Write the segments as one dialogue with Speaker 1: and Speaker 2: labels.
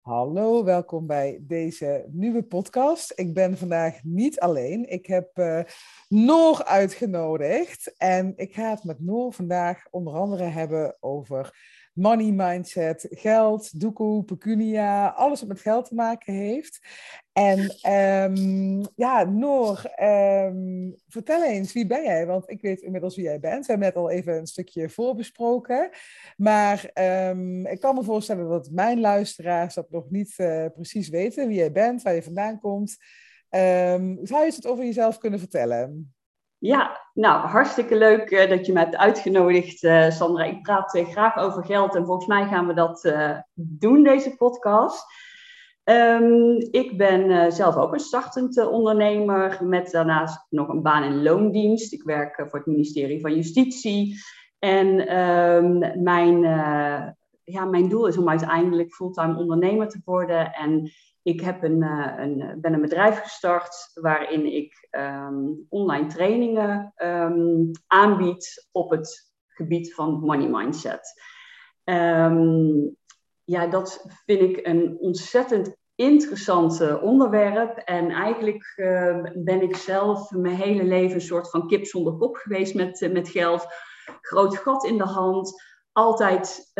Speaker 1: Hallo, welkom bij deze nieuwe podcast. Ik ben vandaag niet alleen. Ik heb uh, Noor uitgenodigd en ik ga het met Noor vandaag onder andere hebben over money mindset, geld, doekoe, pecunia, alles wat met geld te maken heeft. En um, ja, Noor, um, vertel eens, wie ben jij? Want ik weet inmiddels wie jij bent. We hebben net al even een stukje voorbesproken. Maar um, ik kan me voorstellen dat mijn luisteraars dat nog niet uh, precies weten. Wie jij bent, waar je vandaan komt. zou je het over jezelf kunnen vertellen?
Speaker 2: Ja, nou, hartstikke leuk uh, dat je me hebt uitgenodigd, uh, Sandra. Ik praat uh, graag over geld en volgens mij gaan we dat doen, deze podcast. Um, ik ben zelf ook een startend ondernemer met daarnaast nog een baan in loondienst. Ik werk voor het ministerie van Justitie. En um, mijn, ja, mijn doel is om uiteindelijk fulltime ondernemer te worden. En ik heb een, uh, een, ben een bedrijf gestart waarin ik um, online trainingen um, aanbied op het gebied van money mindset. Um, ja, dat vind ik een ontzettend interessant onderwerp. En eigenlijk uh, ben ik zelf mijn hele leven een soort van kip zonder kop geweest met, met geld. Groot gat in de hand. Altijd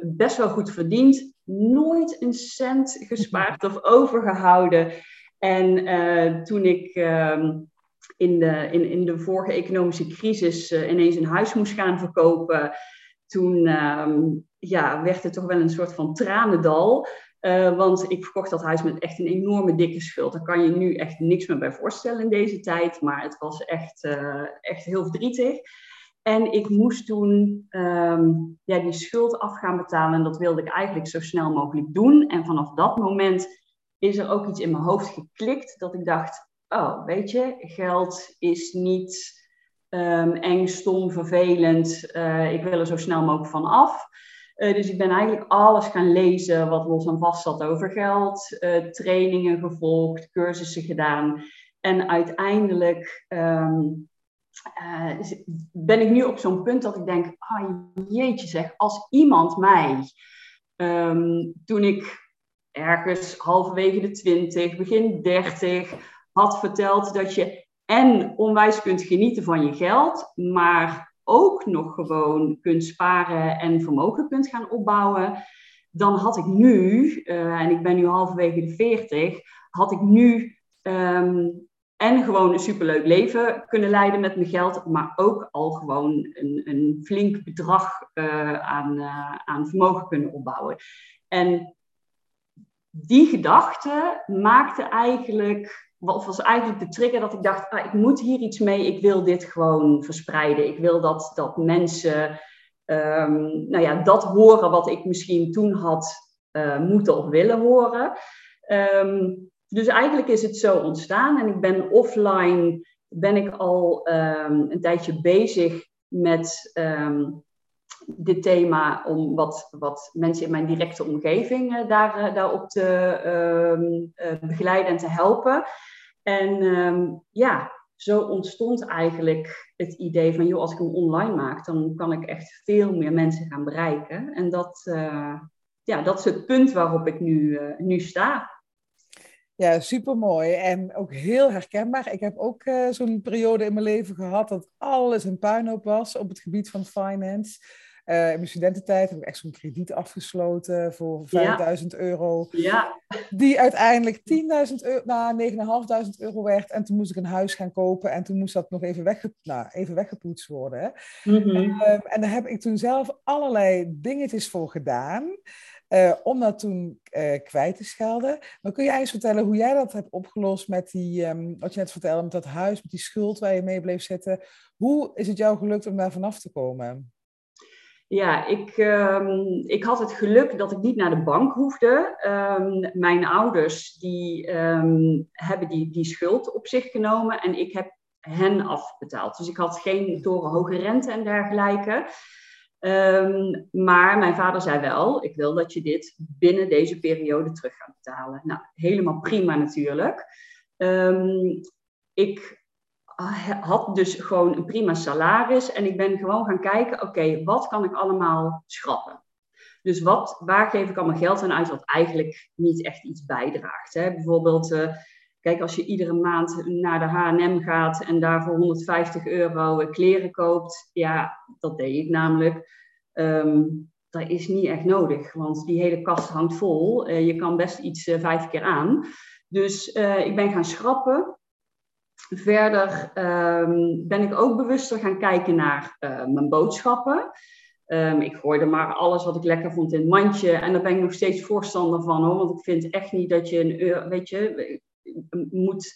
Speaker 2: best wel goed verdiend nooit een cent gespaard of overgehouden. En uh, toen ik uh, in, de, in, in de vorige economische crisis uh, ineens een huis moest gaan verkopen, toen um, ja, werd het toch wel een soort van tranendal. Uh, want ik verkocht dat huis met echt een enorme dikke schuld. Daar kan je nu echt niks meer bij voorstellen in deze tijd. Maar het was echt, echt heel verdrietig. En ik moest toen um, ja, die schuld af gaan betalen. En dat wilde ik eigenlijk zo snel mogelijk doen. En vanaf dat moment is er ook iets in mijn hoofd geklikt. Dat ik dacht, oh, weet je, geld is niet um, eng, stom, vervelend. Uh, ik wil er zo snel mogelijk van af. Uh, dus ik ben eigenlijk alles gaan lezen wat los en vast zat over geld. Uh, trainingen gevolgd, cursussen gedaan. En uiteindelijk um, uh, ben ik nu op zo'n punt dat ik denk, ah jeetje zeg, als iemand mij um, toen ik ergens halverwege de twintig, begin dertig, had verteld dat je en onwijs kunt genieten van je geld, maar ook nog gewoon kunt sparen en vermogen kunt gaan opbouwen, dan had ik nu, uh, en ik ben nu halverwege de veertig, had ik nu um, en gewoon een superleuk leven kunnen leiden met mijn geld, maar ook al gewoon een, een flink bedrag uh, aan, uh, aan vermogen kunnen opbouwen. En die gedachte maakte eigenlijk, wat was eigenlijk de trigger dat ik dacht, ah, ik moet hier iets mee, ik wil dit gewoon verspreiden. Ik wil dat, dat mensen um, nou ja, dat horen wat ik misschien toen had uh, moeten of willen horen. Um, dus eigenlijk is het zo ontstaan en ik ben offline, ben ik al um, een tijdje bezig met um, dit thema om wat, wat mensen in mijn directe omgeving uh, daar, uh, daarop te um, uh, begeleiden en te helpen. En ja, zo ontstond eigenlijk het idee van, joh, als ik hem online maak, dan kan ik echt veel meer mensen gaan bereiken. En dat, ja, dat is het punt waarop ik nu, nu sta.
Speaker 1: Ja, supermooi en ook heel herkenbaar. Ik heb ook uh, zo'n periode in mijn leven gehad dat alles een puinhoop was op het gebied van finance. Uh, in mijn studententijd heb ik echt zo'n krediet afgesloten voor 5000 euro.
Speaker 2: Ja.
Speaker 1: Die uiteindelijk 10.000 euro, nou 9.500 euro werd. En toen moest ik een huis gaan kopen en toen moest dat nog even, wegge, nou, even weggepoetst worden. Mm -hmm. en daar heb ik toen zelf allerlei dingetjes voor gedaan. Uh, om dat toen uh, kwijt te schelden. Maar kun jij eens vertellen hoe jij dat hebt opgelost met die, um, wat je net vertelde, met dat huis, met die schuld waar je mee bleef zitten. Hoe is het jou gelukt om daar vanaf te komen?
Speaker 2: Ja, ik, um, ik had het geluk dat ik niet naar de bank hoefde. Um, mijn ouders die, hebben die, die schuld op zich genomen en ik heb hen afbetaald. Dus ik had geen torenhoge rente en dergelijke. Um, maar mijn vader zei wel, ik wil dat je dit binnen deze periode terug gaat betalen. Nou, helemaal prima natuurlijk. Um, ik had dus gewoon een prima salaris en ik ben gewoon gaan kijken, oké, wat kan ik allemaal schrappen? Dus wat, waar geef ik al mijn geld aan uit wat eigenlijk niet echt iets bijdraagt? Hè? Bijvoorbeeld, uh, kijk, als je iedere maand naar de H&M gaat en daar voor 150 euro kleren koopt, ja, dat deed ik namelijk. Um, dat is niet echt nodig, want die hele kast hangt vol. Uh, je kan best iets uh, vijf keer aan. Dus ik ben gaan schrappen. Verder um, ben ik ook bewuster gaan kijken naar mijn boodschappen. Um, ik gooide maar alles wat ik lekker vond in het mandje. En daar ben ik nog steeds voorstander van hoor. Want ik vind echt niet dat je een euro, weet je, moet,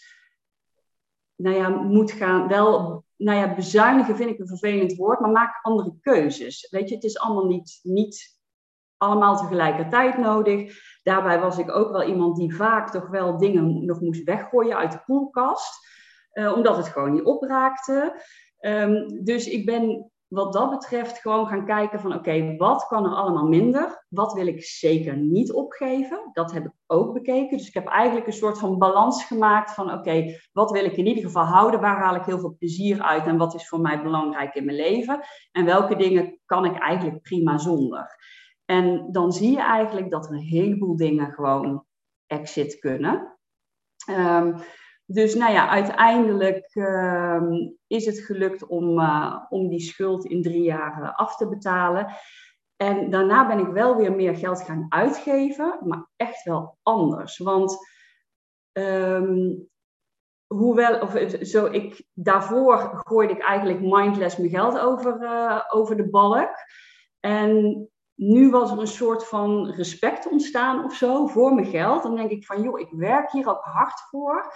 Speaker 2: nou ja, moet gaan. Wel, nou ja, bezuinigen vind ik een vervelend woord, maar maak andere keuzes. Weet je, het is allemaal niet, niet allemaal tegelijkertijd nodig. Daarbij was ik ook wel iemand die vaak toch wel dingen nog moest weggooien uit de koelkast. Uh, omdat het gewoon niet opraakte. Um, dus ik ben wat dat betreft gewoon gaan kijken van oké, wat kan er allemaal minder? Wat wil ik zeker niet opgeven? Dat heb ik ook bekeken. Dus ik heb eigenlijk een soort van balans gemaakt van oké, wat wil ik in ieder geval houden? Waar haal ik heel veel plezier uit en wat is voor mij belangrijk in mijn leven? En welke dingen kan ik eigenlijk prima zonder? En dan zie je eigenlijk dat er een heleboel dingen gewoon exit kunnen. Um, dus nou ja, uiteindelijk uh, is het gelukt om, uh, om die schuld in drie jaar af te betalen. En daarna ben ik wel weer meer geld gaan uitgeven, maar echt wel anders. Want um, hoewel, of zo, ik, daarvoor gooide ik eigenlijk mindless mijn geld over, uh, over de balk. En nu was er een soort van respect ontstaan of zo voor mijn geld. Dan denk ik van, joh, ik werk hier ook hard voor.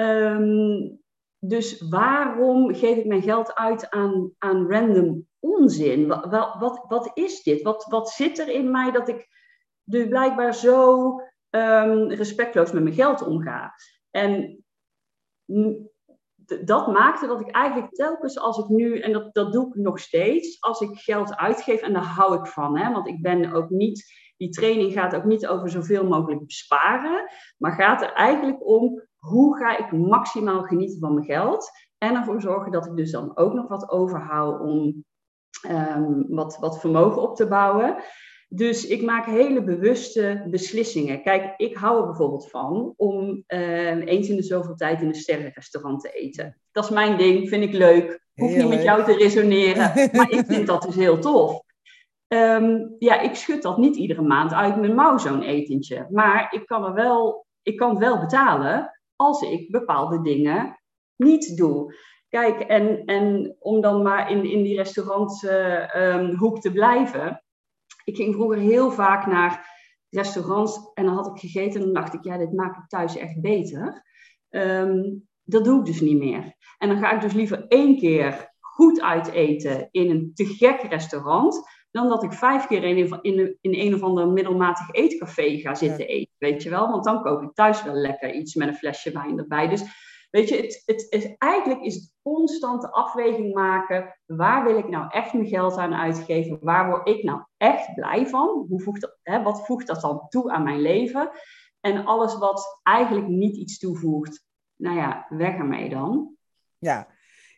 Speaker 2: Um, dus waarom geef ik mijn geld uit aan, aan random onzin? Wat, wat, wat is dit? Wat, wat zit er in mij dat ik dus blijkbaar zo um, respectloos met mijn geld omga? En dat maakte dat ik eigenlijk telkens als ik nu, en dat, dat doe ik nog steeds, als ik geld uitgeef, en daar hou ik van, hè, want ik ben ook niet, die training gaat ook niet over zoveel mogelijk besparen, maar gaat er eigenlijk om hoe ga ik maximaal genieten van mijn geld en ervoor zorgen dat ik dus dan ook nog wat overhoud om um, wat, wat vermogen op te bouwen. Dus ik maak hele bewuste beslissingen. Kijk, ik hou er bijvoorbeeld van om uh, eens in de zoveel tijd in een sterrenrestaurant te eten. Dat is mijn ding, vind ik leuk. Hoef niet met jou te resoneren, maar ik vind dat dus heel tof. Um, ja, ik schud dat niet iedere maand uit mijn mouw, zo'n etentje. Maar ik kan, er wel, ik kan het wel betalen als ik bepaalde dingen niet doe. Kijk, en, en om dan maar in, in die restauranthoek uh, te blijven. Ik ging vroeger heel vaak naar restaurants en dan had ik gegeten en dan dacht ik, ja, dit maak ik thuis echt beter. Um, dat doe ik dus niet meer. En dan ga ik dus liever één keer goed uit eten in een te gek restaurant, dan dat ik vijf keer in een, in, in een of ander middelmatig eetcafé ga zitten eten, weet je wel. Want dan kook ik thuis wel lekker iets met een flesje wijn erbij. Dus weet je, het, het, het, eigenlijk is het constante afweging maken. Waar wil ik nou echt mijn geld aan uitgeven? Waar word ik nou echt blij van? Hoe voegt dat, hè, wat voegt dat dan toe aan mijn leven? En alles wat eigenlijk niet iets toevoegt, nou ja, weg ermee dan.
Speaker 1: Ja,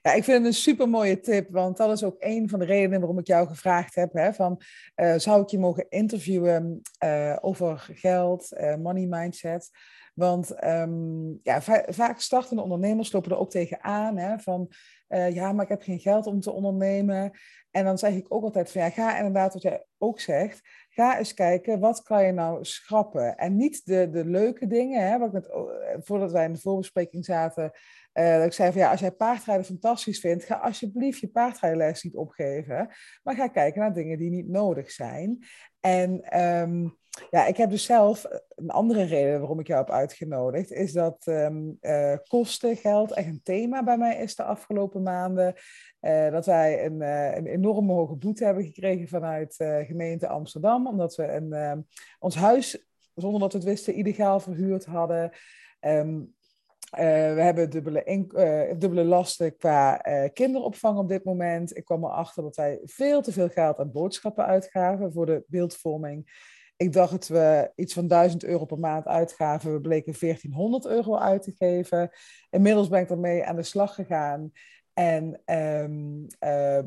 Speaker 1: ja, ik vind het een super mooie tip, want dat is ook een van de redenen waarom ik jou gevraagd heb. Hè, van, uh, zou ik je mogen interviewen uh, over geld, uh, money mindset? Want um, ja, va vaak startende ondernemers lopen er ook tegenaan. Hè, van ja, maar ik heb geen geld om te ondernemen. En dan zeg ik ook altijd van ja, ga inderdaad wat jij ook zegt. Ga eens kijken, wat kan je nou schrappen? En niet de, de leuke dingen, hè, wat ik voordat wij in de voorbespreking zaten, uh, ik zei van ja, als jij paardrijden fantastisch vindt, ga alsjeblieft je paardrijles niet opgeven. Maar ga kijken naar dingen die niet nodig zijn. En um, ja, ik heb dus zelf een andere reden waarom ik jou heb uitgenodigd, is dat um, uh, kosten, geld echt een thema bij mij is de afgelopen maanden. Dat wij een, uh, een enorme hoge boete hebben gekregen vanuit gemeente Amsterdam, omdat we een, ehm, ons huis, zonder dat we het wisten, illegaal verhuurd hadden. We hebben dubbele, uh, dubbele lasten qua uh, kinderopvang op dit moment. Ik kwam erachter dat wij veel te veel geld aan boodschappen uitgaven voor de beeldvorming. Ik dacht dat we iets van 1000 euro per maand uitgaven. We bleken 1400 euro uit te geven. Inmiddels ben ik ermee aan de slag gegaan. En um,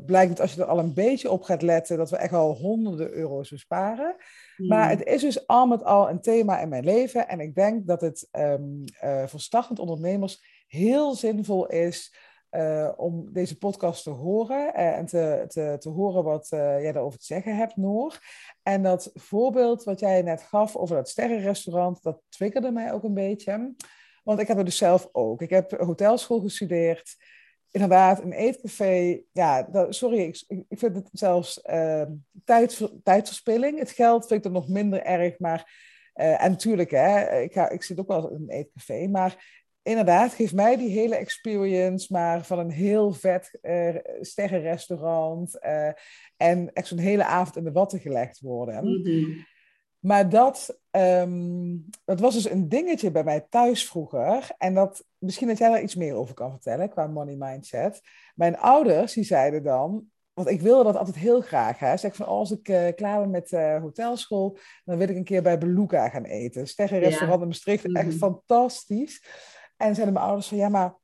Speaker 1: blijkt dat als je er al een beetje op gaat letten, dat we echt al honderden euro's besparen. Maar hmm. het is dus al met al een thema in mijn leven. En ik denk dat het um, uh, voor startend ondernemers heel zinvol is uh, om deze podcast te horen. Uh, en te, te, te horen wat jij daarover te zeggen hebt, Noor. En dat voorbeeld wat jij net gaf over dat sterrenrestaurant, dat triggerde mij ook een beetje. Want ik heb het dus zelf ook. Ik heb hotelschool gestudeerd inderdaad, een eetcafé, ja, dat, sorry, ik, ik vind het zelfs uh, tijd, tijdverspilling. Het geld vind ik er nog minder erg, maar, uh, en natuurlijk, hè, ik, ga, ik zit ook wel in een eetcafé, maar inderdaad, geef mij die hele experience, maar van een heel vet uh, sterrenrestaurant uh, en echt zo'n hele avond in de watten gelegd worden. Mm maar dat, ehm, dat was dus een dingetje bij mij thuis vroeger. En dat, misschien dat jij daar iets meer over kan vertellen qua money mindset. Mijn ouders, die zeiden dan, want ik wilde dat altijd heel graag. Hè. Zeg van, als ik uh, klaar ben met uh, hotelschool, dan wil ik een keer bij Beluga gaan eten. Sterrenrestaurant ja. in Maastricht, echt mhm. fantastisch. En zeiden mijn ouders van, ja, maar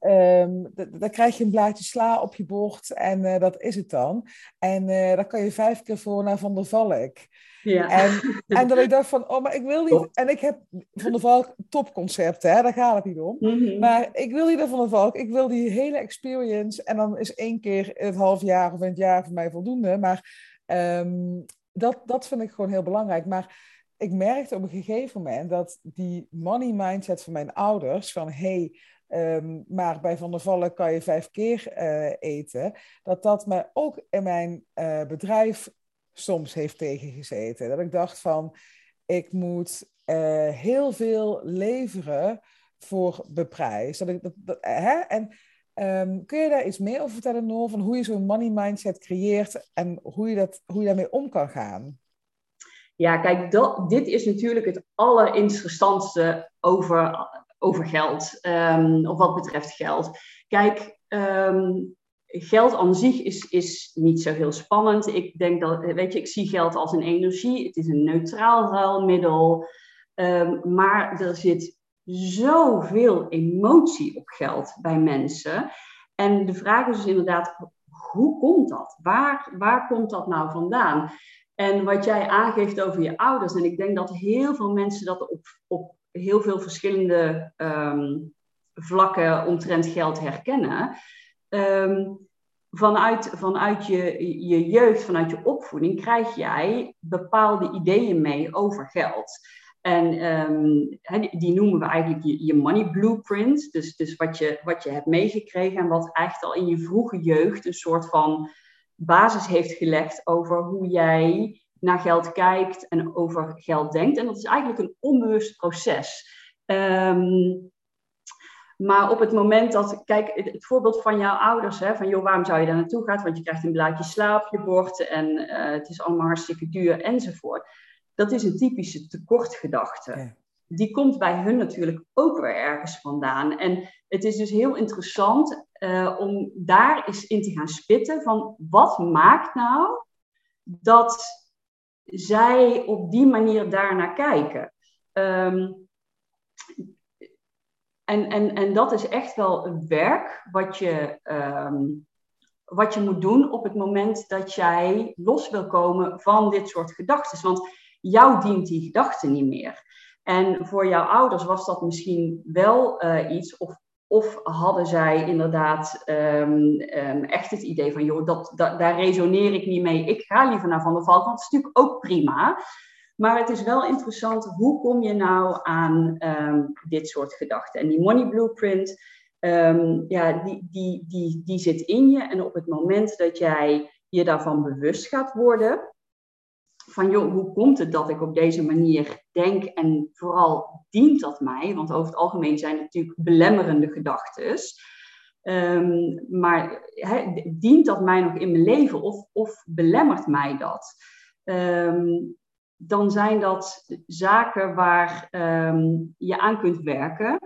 Speaker 1: um, dan krijg je een blaadje sla op je bord en uh, dat is het dan. En uh, dan kan je vijf keer voor naar Van der Valk. Ja. En, en dat ik dacht van, oh, maar ik wil niet... En ik heb Van der Valk topconcepten, hè, daar gaat het niet om. Mm-hmm. Maar ik wil niet naar Van der Valk, ik wil die hele experience. En dan is één keer in het half jaar of in het jaar voor mij voldoende. Maar um, dat, dat vind ik gewoon heel belangrijk. Maar ik merkte op een gegeven moment dat die money mindset van mijn ouders, van hey, um, maar bij Van der Vallen kan je vijf keer uh, eten, dat dat me ook in mijn uh, bedrijf soms heeft tegengezeten. Dat ik dacht van, ik moet uh, heel veel leveren voor beprijs. Dat ik, dat, hè? En um, kun je daar iets meer over vertellen, Noor, van hoe je zo'n money mindset creëert en hoe je, dat, hoe je daarmee om kan gaan?
Speaker 2: Ja, kijk, dat, dit is natuurlijk het allerinteressantste over, over geld, um, of wat betreft geld. Kijk, um, geld aan zich is, is niet zo heel spannend. Ik denk dat, weet je, ik zie geld als een energie. Het is een neutraal ruilmiddel. Um, maar er zit zoveel emotie op geld bij mensen. En de vraag is dus inderdaad, hoe komt dat? Waar, waar komt dat nou vandaan? En wat jij aangeeft over je ouders, en ik denk dat heel veel mensen dat op, op heel veel verschillende um, vlakken omtrent geld herkennen. Um, vanuit, vanuit je, je jeugd, vanuit je opvoeding, krijg jij bepaalde ideeën mee over geld. En um, die noemen we eigenlijk je, je, money blueprint. Dus, dus wat, je, wat je hebt meegekregen en wat echt al in je vroege jeugd een soort van basis heeft gelegd over hoe jij naar geld kijkt en over geld denkt. En dat is eigenlijk een onbewust proces. Um, maar op het moment dat, kijk, het, voorbeeld van jouw ouders, hè, van joh, waarom zou je daar naartoe gaan? Want je krijgt een blaadje slaap op je bord en uh, het is allemaal hartstikke duur enzovoort. Dat is een typische tekortgedachte. Die komt bij hun natuurlijk ook weer ergens vandaan. En het is dus heel interessant uh, om daar eens in te gaan spitten van wat maakt nou dat zij op die manier daarnaar kijken. Um, en, en, en dat is echt wel een werk wat je, um, wat je moet doen op het moment dat jij los wil komen van dit soort gedachten. Want jou dient die gedachte niet meer. En voor jouw ouders was dat misschien wel uh, iets, of, of hadden zij inderdaad um, um, echt het idee van, joh, dat, daar resoneer ik niet mee, ik ga liever naar Van der Valk, want dat is natuurlijk ook prima. Maar het is wel interessant, hoe kom je nou aan um, dit soort gedachten? En die money blueprint, ja, die, die, die, die zit in je. En op het moment dat jij je daarvan bewust gaat worden, van joh, hoe komt het dat ik op deze manier denk en vooral dient dat mij? Want over het algemeen zijn het natuurlijk belemmerende gedachten. Um, maar dient dat mij nog in mijn leven of, of belemmert mij dat? Um, dan zijn dat zaken waar um, je aan kunt werken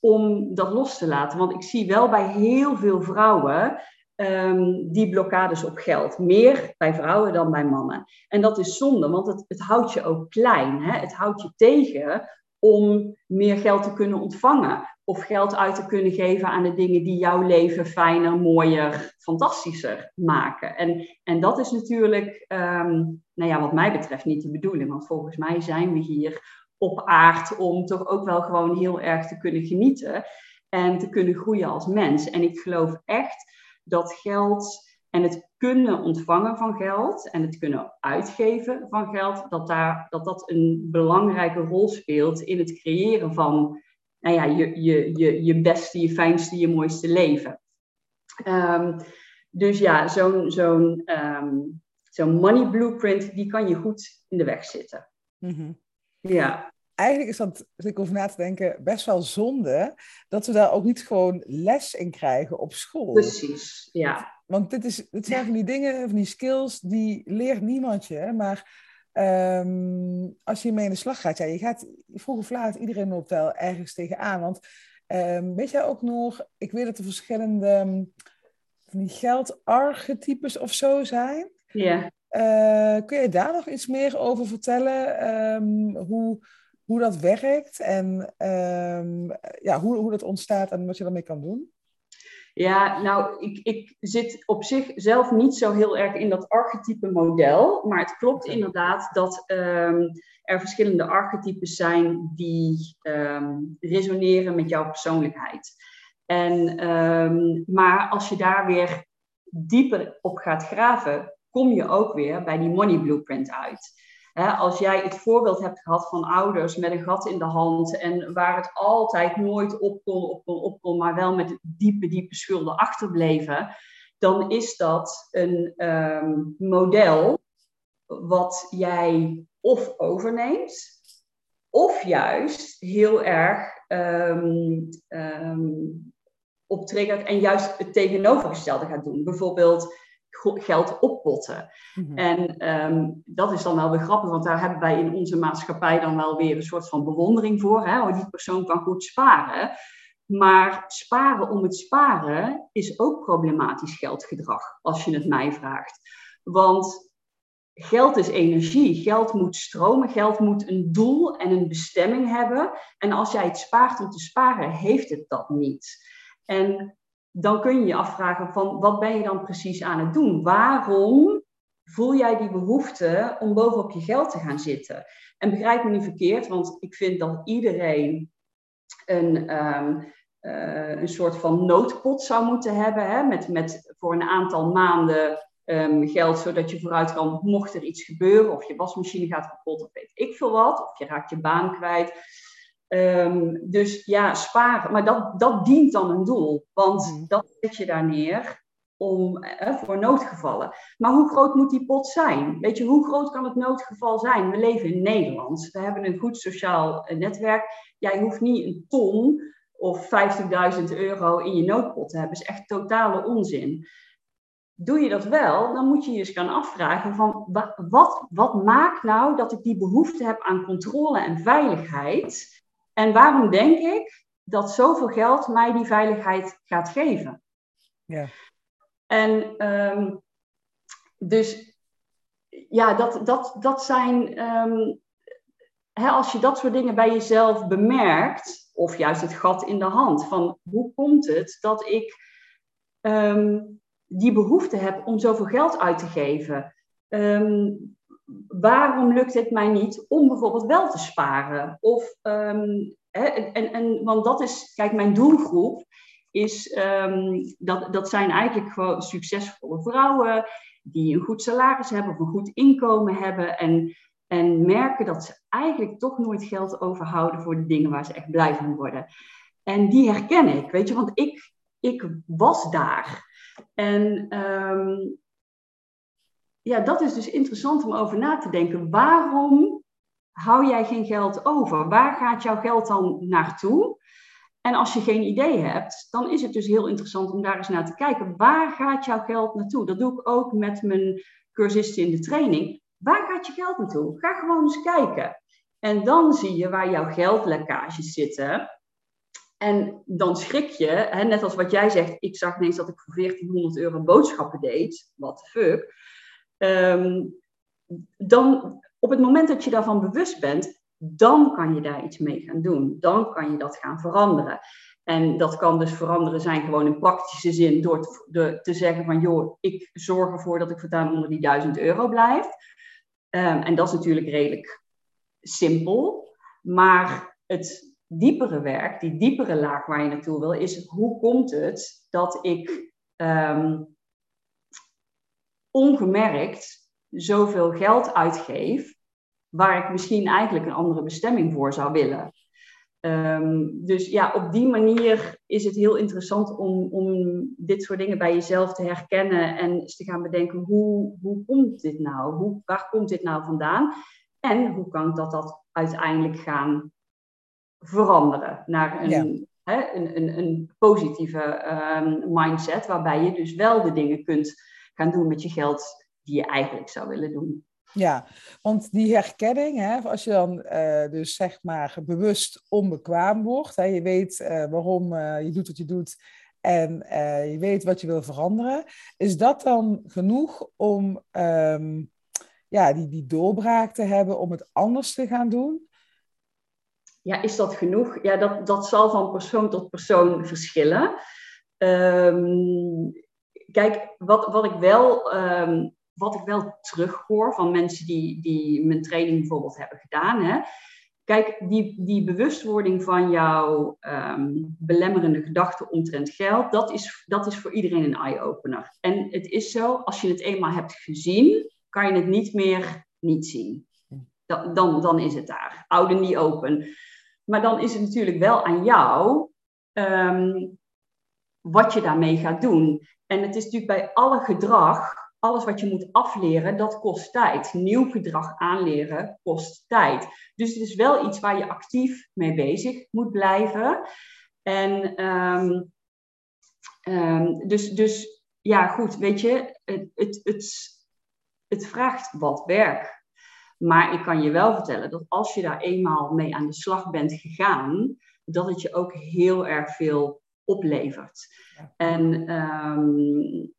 Speaker 2: om dat los te laten. Want ik zie wel bij heel veel vrouwen um, die blokkades op geld. Meer bij vrouwen dan bij mannen. En dat is zonde, want het, het houdt je ook klein. Hè? Het houdt je tegen om meer geld te kunnen ontvangen. Of geld uit te kunnen geven aan de dingen die jouw leven fijner, mooier, fantastischer maken. En, en dat is natuurlijk, ehm, nou ja, wat mij betreft niet de bedoeling. Want volgens mij zijn we hier op aard om toch ook wel gewoon heel erg te kunnen genieten en te kunnen groeien als mens. En ik geloof echt dat geld en het kunnen ontvangen van geld en het kunnen uitgeven van geld, dat daar, dat, dat een belangrijke rol speelt in het creëren van nou ja, je, je, je, je beste, je fijnste, je mooiste leven. Ehm, dus ja, zo'n zo'n ehm, zo'n money blueprint, die kan je goed in de weg zitten. Mhm. Ja
Speaker 1: eigenlijk is dat, als ik over na te denken, best wel zonde dat we daar ook niet gewoon les in krijgen op school.
Speaker 2: Precies, ja.
Speaker 1: Want dit, is, dit zijn van die dingen, van die skills, die leert niemand je. Maar ehm, als je mee in de slag gaat, ja, je gaat vroeg of laat iedereen op wel ergens tegenaan. Want um, weet jij ook nog, ik weet dat er verschillende um, van die geldarchetypes of zo zijn.
Speaker 2: Ja.
Speaker 1: Uh, kun je daar nog iets meer over vertellen? hoe hoe dat werkt en ehm, ja, hoe, hoe dat ontstaat en wat je daarmee kan doen?
Speaker 2: Ja, nou, ik, ik zit op zich zelf niet zo heel erg in dat archetype model. Maar het klopt inderdaad dat um, er verschillende archetypes zijn die um, resoneren met jouw persoonlijkheid. En, maar als je daar weer dieper op gaat graven, kom je ook weer bij die money blueprint uit als jij het voorbeeld hebt gehad van ouders met een gat in de hand en waar het altijd nooit op kon, op maar wel met diepe, diepe schulden achterbleven, dan is dat een ehm, model wat jij of overneemt, of juist heel erg um, um, optriggert en juist het tegenovergestelde gaat doen. Bijvoorbeeld geld oppotten. Mhm. En ehm, dat is dan wel weer grappig, want daar hebben wij in onze maatschappij dan wel weer een soort van bewondering voor. Hè? Oh, die persoon kan goed sparen. Maar sparen om het sparen is ook problematisch geldgedrag, als je het mij vraagt. Want geld is energie. Geld moet stromen. Geld moet een doel en een bestemming hebben. En als jij het spaart om te sparen, heeft het dat niet. En dan kun je je afvragen van wat ben je dan precies aan het doen? Waarom voel jij die behoefte om bovenop je geld te gaan zitten? En begrijp me niet verkeerd, want ik vind dat iedereen een, ehm, eh, een soort van noodpot zou moeten hebben, hè? Met, met voor een aantal maanden um, geld, zodat je vooruit kan, mocht er iets gebeuren, of je wasmachine gaat kapot, of weet ik veel wat, of je raakt je baan kwijt. Um, dus ja, sparen. Maar dat, dat dient dan een doel. Want mm. dat zet je daar neer om, eh, voor noodgevallen. Maar hoe groot moet die pot zijn? Weet je, hoe groot kan het noodgeval zijn? We leven in Nederland. We hebben een goed sociaal eh, netwerk. Jij hoeft niet een ton of 50.000 euro in je noodpot te hebben. Dat is echt totale onzin. Doe je dat wel, dan moet je je eens gaan afvragen van wat, wat maakt nou dat ik die behoefte heb aan controle en veiligheid en waarom denk ik dat zoveel geld mij die veiligheid gaat geven?
Speaker 1: Ja.
Speaker 2: En um, dus ja, dat, dat, dat zijn. Um, hè, als je dat soort dingen bij jezelf bemerkt, of juist het gat in de hand, van hoe komt het dat ik um, die behoefte heb om zoveel geld uit te geven? Waarom lukt het mij niet om bijvoorbeeld wel te sparen? Of, um, hè, en, en, want dat is, kijk, mijn doelgroep is, um, dat, dat zijn eigenlijk gewoon succesvolle vrouwen die een goed salaris hebben of een goed inkomen hebben en, en merken dat ze eigenlijk toch nooit geld overhouden voor de dingen waar ze echt blij van worden. En die herken ik, weet je, want ik, ik was daar. En um, ja, dat is dus interessant om over na te denken. Waarom hou jij geen geld over? Waar gaat jouw geld dan naartoe? En als je geen idee hebt, dan is het dus heel interessant om daar eens naar te kijken. Waar gaat jouw geld naartoe? Dat doe ik ook met mijn cursisten in de training. Waar gaat je geld naartoe? Ga gewoon eens kijken. En dan zie je waar jouw geldlekkages zitten. En dan schrik je, hè, net als wat jij zegt, ik zag ineens dat ik voor 1400 euro boodschappen deed. The fuck? Um, dan op het moment dat je daarvan bewust bent, dan kan je daar iets mee gaan doen. Dan kan je dat gaan veranderen. En dat kan dus veranderen zijn gewoon in praktische zin door te, de, te zeggen van joh, ik zorg ervoor dat ik voortaan onder die 1000 euro blijf. Ehm, en dat is natuurlijk redelijk simpel. Maar het diepere werk, die diepere laag waar je naartoe wil, is hoe komt het dat ik ehm, ongemerkt zoveel geld uitgeef, waar ik misschien eigenlijk een andere bestemming voor zou willen. Ehm, dus ja, op die manier is het heel interessant om, om dit soort dingen bij jezelf te herkennen en eens te gaan bedenken, hoe, hoe komt dit nou? Hoe, waar komt dit nou vandaan? En hoe kan ik dat, dat uiteindelijk gaan veranderen naar een, een, een, positieve ehm, mindset, waarbij je dus wel de dingen kunt gaan doen met je geld die je eigenlijk zou willen doen.
Speaker 1: Ja, want die herkenning, hè, als je dan uh, dus zeg maar bewust onbekwaam wordt, hè, je weet uh, waarom uh, je doet wat je doet en je weet wat je wil veranderen, is dat dan genoeg om um, ja, die, die doorbraak te hebben om het anders te gaan doen?
Speaker 2: Ja, is dat genoeg? Ja, dat, dat zal van persoon tot persoon verschillen. Um, kijk, wat, wat ik wel um, wat ik wel terughoor van mensen die, die mijn training bijvoorbeeld hebben gedaan. Hè. Kijk, die, die bewustwording van jouw um, belemmerende gedachten omtrent geld, dat is, dat is voor iedereen een eye-opener. En het is zo, als je het eenmaal hebt gezien, kan je het niet meer niet zien. Dan, dan, dan is het daar. Oude niet open. Maar dan is het natuurlijk wel aan jou um, wat je daarmee gaat doen. En het is natuurlijk bij alle gedrag alles wat je moet afleren, dat kost tijd. Nieuw gedrag aanleren kost tijd. Dus het is wel iets waar je actief mee bezig moet blijven. En um, um, dus, dus ja, goed, weet je, het, het, het, het vraagt wat werk. Maar ik kan je wel vertellen dat als je daar eenmaal mee aan de slag bent gegaan, dat het je ook heel erg veel oplevert. En um,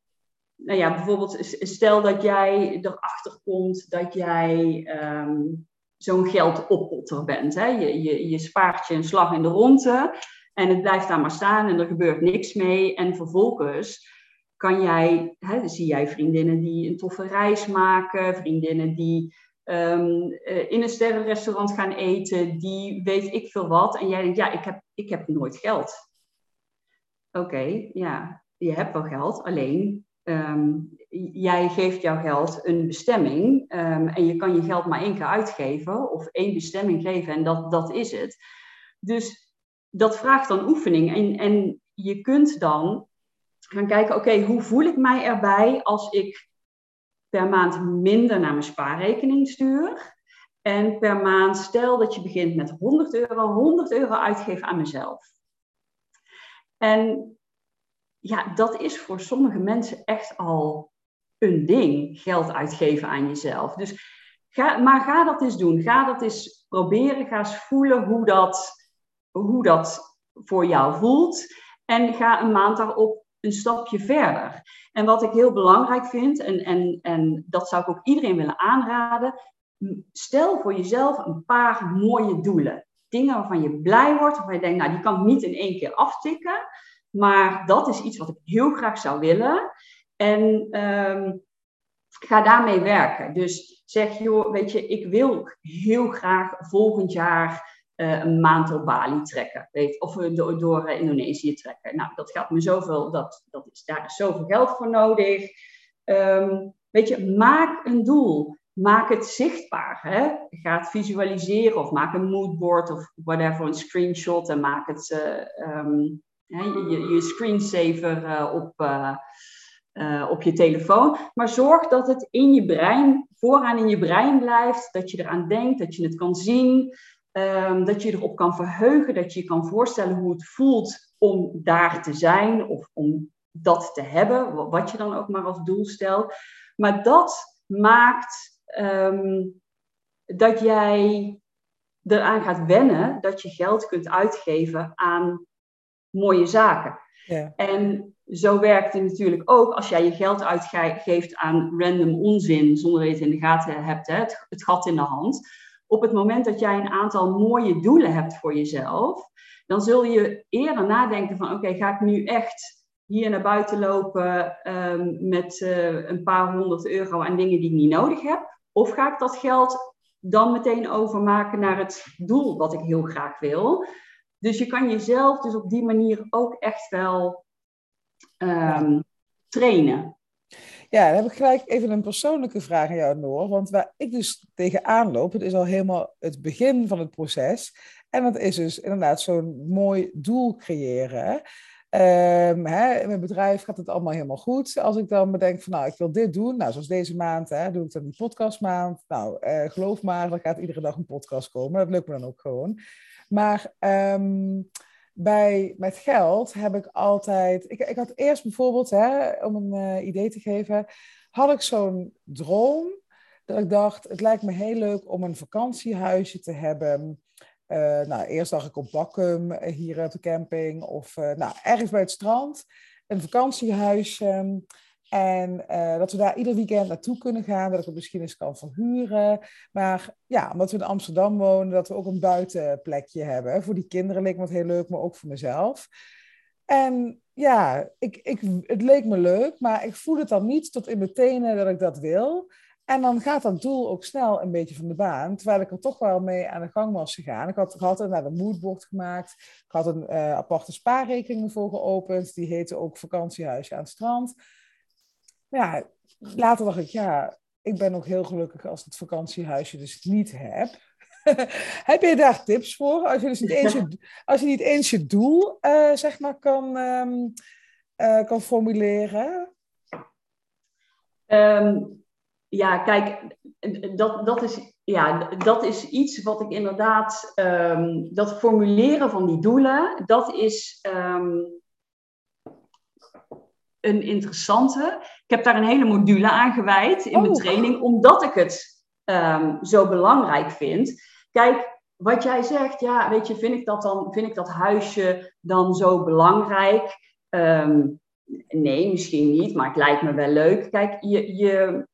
Speaker 2: nou ja, bijvoorbeeld stel dat jij erachter komt dat jij um, zo'n geldopotter bent. Hè? Je, je, je spaart je een slag in de ronde en het blijft daar maar staan en er gebeurt niks mee. En vervolgens kan jij, hè, zie jij vriendinnen die een toffe reis maken, vriendinnen die um, in een sterrenrestaurant gaan eten, die weet ik veel wat. En jij denkt, ja, ik heb, ik heb nooit geld. Oké, ja, je hebt wel geld, alleen um, jij geeft jouw geld een bestemming um, en je kan je geld maar één keer uitgeven of één bestemming geven en dat, dat is het. Dus dat vraagt dan oefening en, en je kunt dan gaan kijken, oké, hoe voel ik mij erbij als ik per maand minder naar mijn spaarrekening stuur en per maand, stel dat je begint met 100 euro, 100 euro uitgeven aan mezelf. En ja, dat is voor sommige mensen echt al een ding, geld uitgeven aan jezelf. Dus ga, maar ga dat eens doen. Ga dat eens proberen. Ga eens voelen hoe dat, hoe dat voor jou voelt. En ga een maand daarop een stapje verder. En wat ik heel belangrijk vind, en, en, en dat zou ik ook iedereen willen aanraden, stel voor jezelf een paar mooie doelen. Dingen waarvan je blij wordt, waarvan je denkt, nou die kan ik niet in één keer aftikken. Maar dat is iets wat ik heel graag zou willen. En um, ga daarmee werken. Dus zeg, joh, weet je, ik wil heel graag volgend jaar uh, een maand op Bali trekken. Weet, of uh, door, door uh, Indonesië trekken. Nou, dat gaat me zoveel, dat, dat is, daar is zoveel geld voor nodig. Um, weet je, maak een doel. Maak het zichtbaar. Hè? Ga het visualiseren of maak een moodboard of whatever, een screenshot en maak het um, je, je screensaver uh, op, uh, op je telefoon. Maar zorg dat het in je brein, vooraan in je brein blijft. Dat je eraan denkt, dat je het kan zien. Um, dat je erop kan verheugen, dat je je kan voorstellen hoe het voelt om daar te zijn of om dat te hebben, wat je dan ook maar als doel stelt. Maar dat maakt um, dat jij eraan gaat wennen dat je geld kunt uitgeven aan mooie zaken. Ja. En zo werkt het natuurlijk ook als jij je geld uitgeeft aan random onzin, zonder dat je het in de gaten hebt, hè, het, het gat in de hand. op het moment dat jij een aantal mooie doelen hebt voor jezelf, dan zul je eerder nadenken van oké, ga ik nu echt hier naar buiten lopen ehm, met eh, een paar honderd euro aan dingen die ik niet nodig heb? Of ga ik dat geld dan meteen overmaken naar het doel wat ik heel graag wil? Dus je kan jezelf dus op die manier ook echt wel um, trainen.
Speaker 1: Ja, dan heb ik gelijk even een persoonlijke vraag aan jou, Noor. Want waar ik dus tegenaan loop, het is al helemaal het begin van het proces. En dat is dus inderdaad zo'n mooi doel creëren. Um, hè, in mijn bedrijf gaat het allemaal helemaal goed. Als ik dan bedenk van, nou, ik wil dit doen. Nou, zoals deze maand, hè, doe ik dan die podcastmaand. Nou, uh, geloof maar, er gaat iedere dag een podcast komen. Dat lukt me dan ook gewoon. Maar um, bij, met geld heb ik altijd... Ik, ik had eerst bijvoorbeeld, hè, om een uh, idee te geven... had ik zo'n droom dat ik dacht... het lijkt me heel leuk om een vakantiehuisje te hebben... Uh, nou, eerst dacht ik op Bakkum, hier op de camping, of uh, nou, ergens bij het strand, een vakantiehuisje. En uh, dat we daar ieder weekend naartoe kunnen gaan, dat ik het misschien eens kan verhuren. Maar ja, omdat we in Amsterdam wonen, dat we ook een buitenplekje hebben. Voor die kinderen leek me het heel leuk, maar ook voor mezelf. En ja, ik, ik, het leek me leuk, maar ik voel het dan niet tot in mijn tenen dat ik dat wil. En dan gaat dat doel ook snel een beetje van de baan, terwijl ik er toch wel mee aan de gang was gegaan. Ik had, ik had een, een moodboard gemaakt, ik had een uh, aparte spaarrekening voor geopend, die heette ook vakantiehuisje aan het strand ja, later dacht ik, ja, ik ben ook heel gelukkig als ik het vakantiehuisje dus niet heb. heb je daar tips voor? Als je, dus niet, eens je, als je niet eens je doel, uh, zeg maar, kan, um, uh, kan formuleren?
Speaker 2: Um, ja, kijk, dat, dat, is, ja, dat is iets wat ik inderdaad, um, dat formuleren van die doelen, dat is een interessante. Ik heb daar een hele module aan gewijd in mijn oh. training, omdat ik het um, zo belangrijk vind. Kijk, wat jij zegt, ja, weet je, vind ik dat dan, vind ik dat huisje dan zo belangrijk? Nee, misschien niet, maar het lijkt me wel leuk. Kijk, je, je,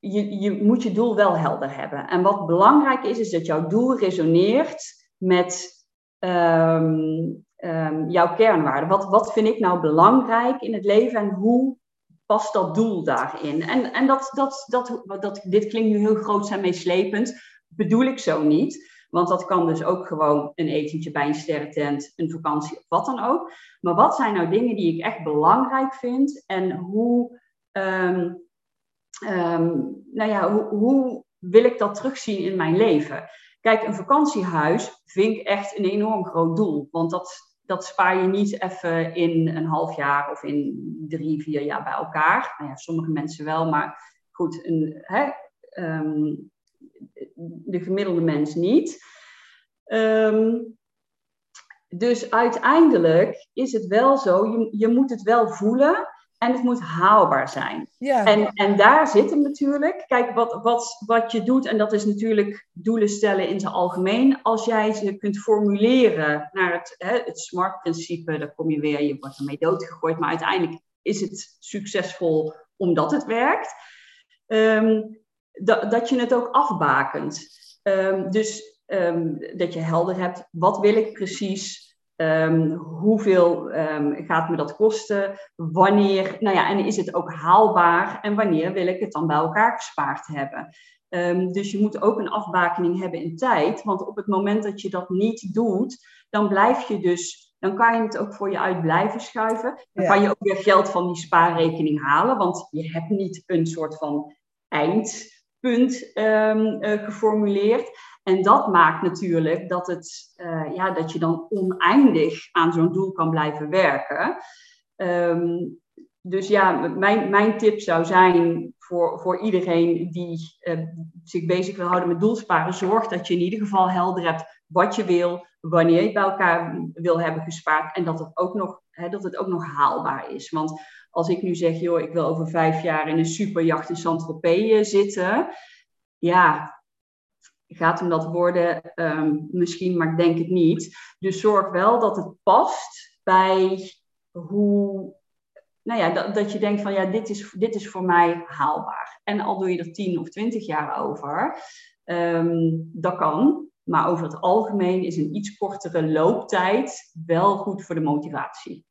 Speaker 2: je, moet je doel wel helder hebben. En wat belangrijk is, is dat jouw doel resoneert met um, um, jouw kernwaarden. Wat, wat vind ik nou belangrijk in het leven en hoe past dat doel daarin? En, en dat, dat, dat, dat, dit klinkt nu heel groot en meeslepend, bedoel ik zo niet. Want dat kan dus ook gewoon een etentje bij een sterrentent, een vakantie of wat dan ook. Maar wat zijn nou dingen die ik echt belangrijk vind en hoe, um, um, nou ja, hoe, hoe wil ik dat terugzien in mijn leven? Kijk, een vakantiehuis vind ik echt een enorm groot doel. Want dat, dat spaar je niet even in een half jaar of in drie, vier jaar bij elkaar. Nou ja, sommige mensen wel, maar goed, een, hè, um, de gemiddelde mens niet. Um, dus uiteindelijk is het wel zo, je, je moet het wel voelen en het moet haalbaar zijn. Ja. En, en daar zit het natuurlijk. Kijk, wat, wat, wat je doet, en dat is natuurlijk doelen stellen in zijn algemeen. Als jij ze kunt formuleren naar het, hè, het SMART-principe, dan kom je weer, je wordt ermee doodgegooid. Maar uiteindelijk is het succesvol omdat het werkt. Um, dat, dat je het ook afbakent. Um, dus um, dat je helder hebt, wat wil ik precies? Um, hoeveel um, gaat me dat kosten? Wanneer, nou ja, en is het ook haalbaar? En wanneer wil ik het dan bij elkaar gespaard hebben? Um, dus je moet ook een afbakening hebben in tijd. Want op het moment dat je dat niet doet, dan blijf je dus, dan kan je het ook voor je uit blijven schuiven. Dan kan je ook weer geld van die spaarrekening halen, want je hebt niet een soort van eindpunt uh, geformuleerd. En dat maakt natuurlijk dat, het, uh, ja, dat je dan oneindig aan zo'n doel kan blijven werken. Um, dus ja, mijn, mijn tip zou zijn voor, voor iedereen die uh, zich bezig wil houden met doelsparen, zorg dat je in ieder geval helder hebt wat je wil, wanneer je bij elkaar wil hebben gespaard en dat het ook nog, hè, dat het ook nog haalbaar is. Want als ik nu zeg, joh, ik wil over vijf jaar in een superjacht in Saint-Tropez eh, zitten, ja, gaat hem dat worden? Um, misschien, maar ik denk het niet. Dus zorg wel dat het past bij hoe. Nou ja, dat, dat je denkt van ja, dit is, dit is voor mij haalbaar. En al doe je er tien of twintig jaar over, Ehm, dat kan. Maar over het algemeen is een iets kortere looptijd wel goed voor de motivatie.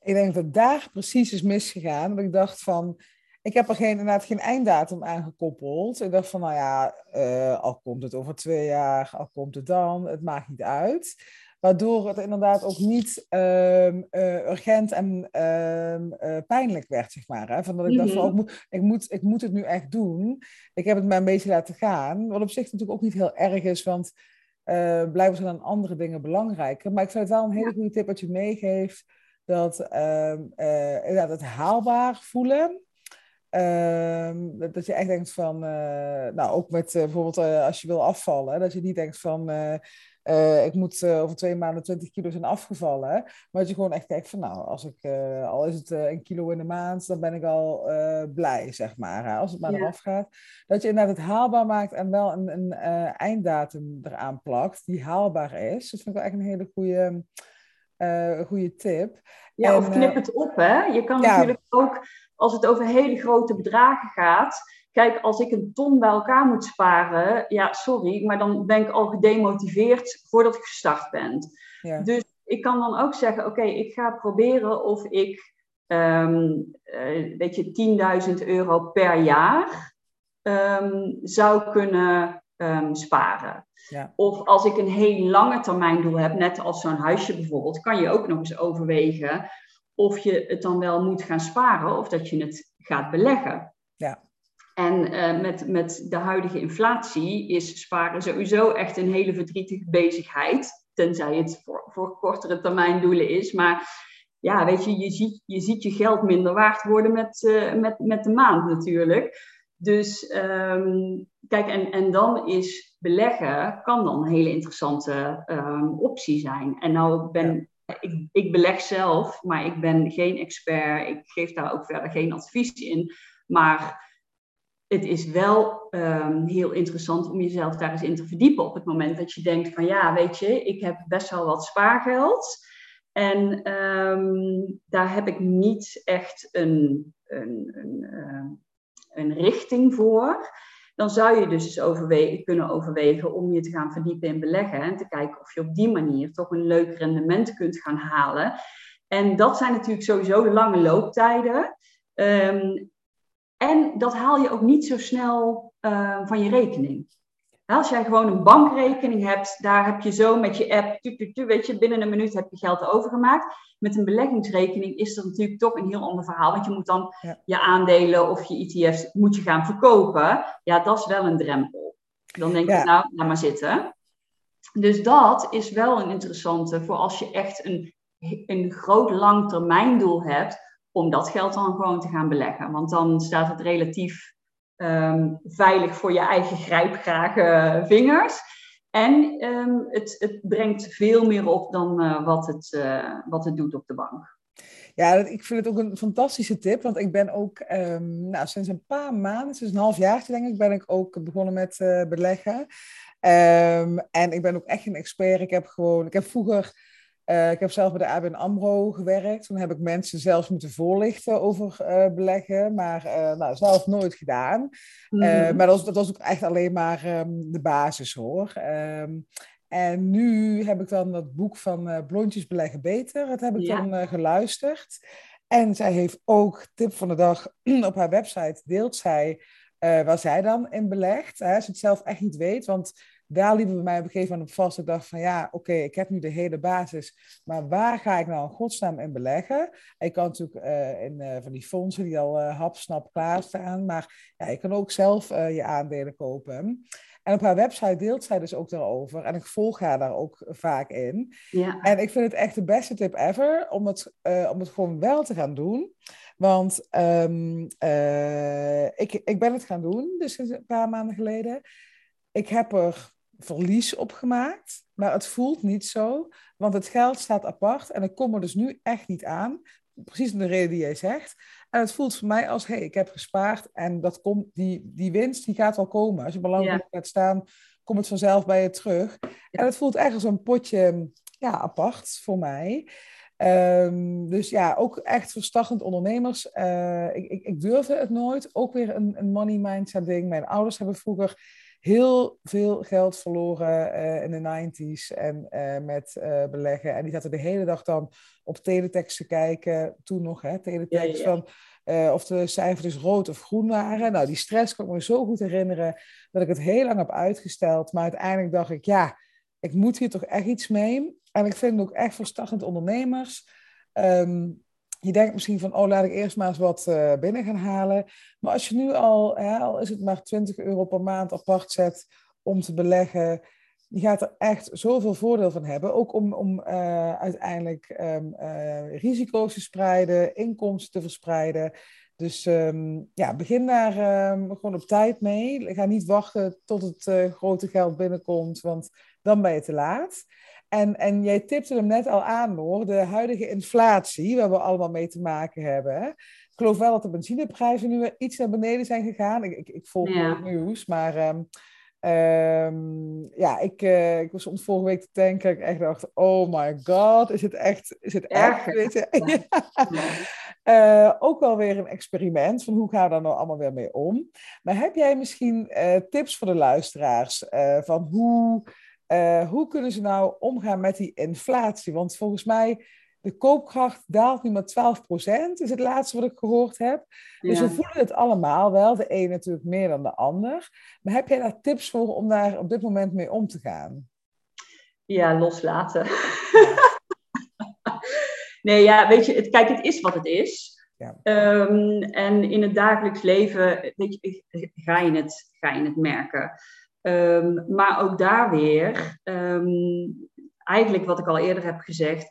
Speaker 1: Ik denk dat daar precies is misgegaan. Want ik dacht van, ik heb er geen, inderdaad geen einddatum aan gekoppeld. Ik dacht van, nou ja, uh, al komt het over twee jaar, al komt het dan, het maakt niet uit. Waardoor het inderdaad ook niet um, uh, urgent en um, uh, pijnlijk werd, zeg maar. Hè? Van dat ik dacht van, mm -hmm. ik, moet, ik moet het nu echt doen. Ik heb het maar een beetje laten gaan. Wat op zich natuurlijk ook niet heel erg is, want blijven zijn dan andere dingen belangrijker. Maar ik vind het wel een hele goede tip wat je meegeeft. Dat, dat het haalbaar voelen. Um, dat je echt denkt van, uh, nou ook met uh, bijvoorbeeld uh, als je wil afvallen, dat je niet denkt van, ik moet over twee maanden 20 kilo zijn afgevallen. Maar dat je gewoon echt kijkt van, nou, als ik, al is het een kilo in de maand, dan ben ik al blij, zeg maar, hè, als het maar ja. eraf gaat. Dat je inderdaad het haalbaar maakt en wel een, een einddatum eraan plakt die haalbaar is. Dat vind ik wel echt een hele goede, goede tip.
Speaker 2: Ja, en, of knip het op, hè. Je kan ja, natuurlijk ook als het over hele grote bedragen gaat. Kijk, als ik een ton bij elkaar moet sparen, ja, sorry, maar dan ben ik al gedemotiveerd voordat ik gestart ben. Ja. Dus ik kan dan ook zeggen, oké, okay, ik ga proberen of ik, um, uh, weet je, 10.000 euro per jaar um, zou kunnen um, sparen. Ja. Of als ik een heel lange termijn doel heb, net als zo'n huisje bijvoorbeeld, kan je ook nog eens overwegen of je het dan wel moet gaan sparen of dat je het gaat beleggen.
Speaker 1: Ja.
Speaker 2: En uh, met, met de huidige inflatie is sparen sowieso echt een hele verdrietige bezigheid. Tenzij het voor, voor kortere termijn doelen is. Maar ja, weet je, je ziet je, ziet je geld minder waard worden met, uh, met, met de maand natuurlijk. Dus um, kijk, en, en dan is beleggen, kan dan een hele interessante um, optie zijn. En nou ben, ik, ik beleg zelf, maar ik ben geen expert. Ik geef daar ook verder geen advies in. Maar het is wel um, heel interessant om jezelf daar eens in te verdiepen op het moment dat je denkt van ja, weet je, ik heb best wel wat spaargeld. En um, daar heb ik niet echt een, een, een, uh, een richting voor dan zou je dus eens kunnen overwegen om je te gaan verdiepen in beleggen en te kijken of je op die manier toch een leuk rendement kunt gaan halen. En dat zijn natuurlijk sowieso lange looptijden. Um, en dat haal je ook niet zo snel uh, van je rekening. Als jij gewoon een bankrekening hebt, daar heb je zo met je app, tu, tu, tu, weet je, binnen een minuut heb je geld overgemaakt. Met een beleggingsrekening is dat natuurlijk toch een heel ander verhaal. Want je moet dan ja. je aandelen of je ETF's moet je gaan verkopen. Ja, dat is wel een drempel. Dan denk je, ja. nou, laat maar zitten. Dus dat is wel een interessante voor als je echt een, een groot langtermijndoel hebt, om dat geld dan gewoon te gaan beleggen. Want dan staat het relatief um, veilig voor je eigen grijpgrage vingers. En um, het, het, brengt veel meer op dan uh, wat, het, uh, wat het doet op de bank.
Speaker 1: Ja, ik vind het ook een fantastische tip, want ik ben ook um, nou, sinds een paar maanden, sinds een half jaar denk ik, ben ik ook begonnen met uh, beleggen. En ik ben ook echt een expert. Ik heb gewoon, ik heb vroeger uh, ik heb zelf bij de ABN AMRO gewerkt. Toen heb ik mensen zelfs moeten voorlichten over uh, beleggen, maar uh, nou, zelf nooit gedaan. Mm -hmm. maar dat was, dat was, ook echt alleen maar um, de basis hoor. Um, en nu heb ik dan dat boek van Blondjes beleggen beter, dat heb ik ja. dan geluisterd. En zij heeft ook, tip van de dag, op haar website deelt zij waar zij dan in belegt. Hè, als je het zelf echt niet weet, want daar liepen we mij op een gegeven moment op vast. Ik dacht van ja, oké, okay, ik heb nu de hele basis, maar waar ga ik nou in godsnaam in beleggen? Ik kan natuurlijk uh, in uh, van die fondsen die al uh, hapsnap klaarstaan, maar ja, je kan ook zelf je aandelen kopen. En op haar website deelt zij dus ook daarover. En ik volg haar daar ook vaak in.
Speaker 2: Ja.
Speaker 1: En ik vind het echt de beste tip ever om het, om het gewoon wel te gaan doen. Want um, ik, ik ben het gaan doen, dus een paar maanden geleden. Ik heb er verlies opgemaakt, maar het voelt niet zo, want het geld staat apart en ik kom er dus nu echt niet aan. Precies de reden die jij zegt. En het voelt voor mij als, hé, hey, ik heb gespaard en dat komt, die, die winst die gaat wel komen. Als je belangrijk ja. gaat staan, komt het vanzelf bij je terug. Ja. En het voelt echt als een potje ja, apart voor mij. Um, dus ja, ook echt voor startend ondernemers. Uh, ik, ik, ik durfde het nooit. Ook weer een, een money mindset ding. Mijn ouders hebben vroeger heel veel geld verloren uh, in de 90s en uh, met uh, beleggen. En die zaten de hele dag dan op teletext te kijken, toen nog, hè, teletext, ja, ja. van of de cijfers dus rood of groen waren. Nou, die stress kan ik me zo goed herinneren dat ik het heel lang heb uitgesteld. Maar uiteindelijk dacht ik, ja, ik moet hier toch echt iets mee. En ik vind het ook echt voor startende ondernemers. Um, je denkt misschien van, oh, laat ik eerst maar eens wat uh, binnen gaan halen. Maar als je nu al, hè, al is het maar 20 euro per maand apart zet om te beleggen, je gaat er echt zoveel voordeel van hebben. Ook om, om uh, uiteindelijk um, uh, risico's te spreiden, inkomsten te verspreiden. Dus um, ja, begin daar um, gewoon op tijd mee. Ga niet wachten tot het grote geld binnenkomt, want dan ben je te laat. En, en jij tipte hem net al aan hoor, de huidige inflatie, waar we allemaal mee te maken hebben. Ik geloof wel dat de benzineprijzen nu weer iets naar beneden zijn gegaan. Ik, ik, ik volg ja. het nieuws, maar um, um, ja, ik, uh, ik was om vorige week te tanken. Ik echt dacht, oh my god, is het echt, is het echt, weet je? Ja. Uh, ook wel weer een experiment van hoe gaan we daar nou allemaal weer mee om. Maar heb jij misschien uh, tips voor de luisteraars van hoe uh, hoe kunnen ze nou omgaan met die inflatie? Want volgens mij, de koopkracht daalt nu maar 12% is het laatste wat ik gehoord heb. Dus we voelen het allemaal wel, de een natuurlijk meer dan de ander. Maar heb jij daar tips voor om daar op dit moment mee om te gaan?
Speaker 2: Ja, loslaten. Ja. nee, ja, weet je, het, kijk, het is wat het is. Ja. Um, en in het dagelijks leven weet je, ga, je het, ga je het merken. Um, maar ook daar weer, um, eigenlijk wat ik al eerder heb gezegd,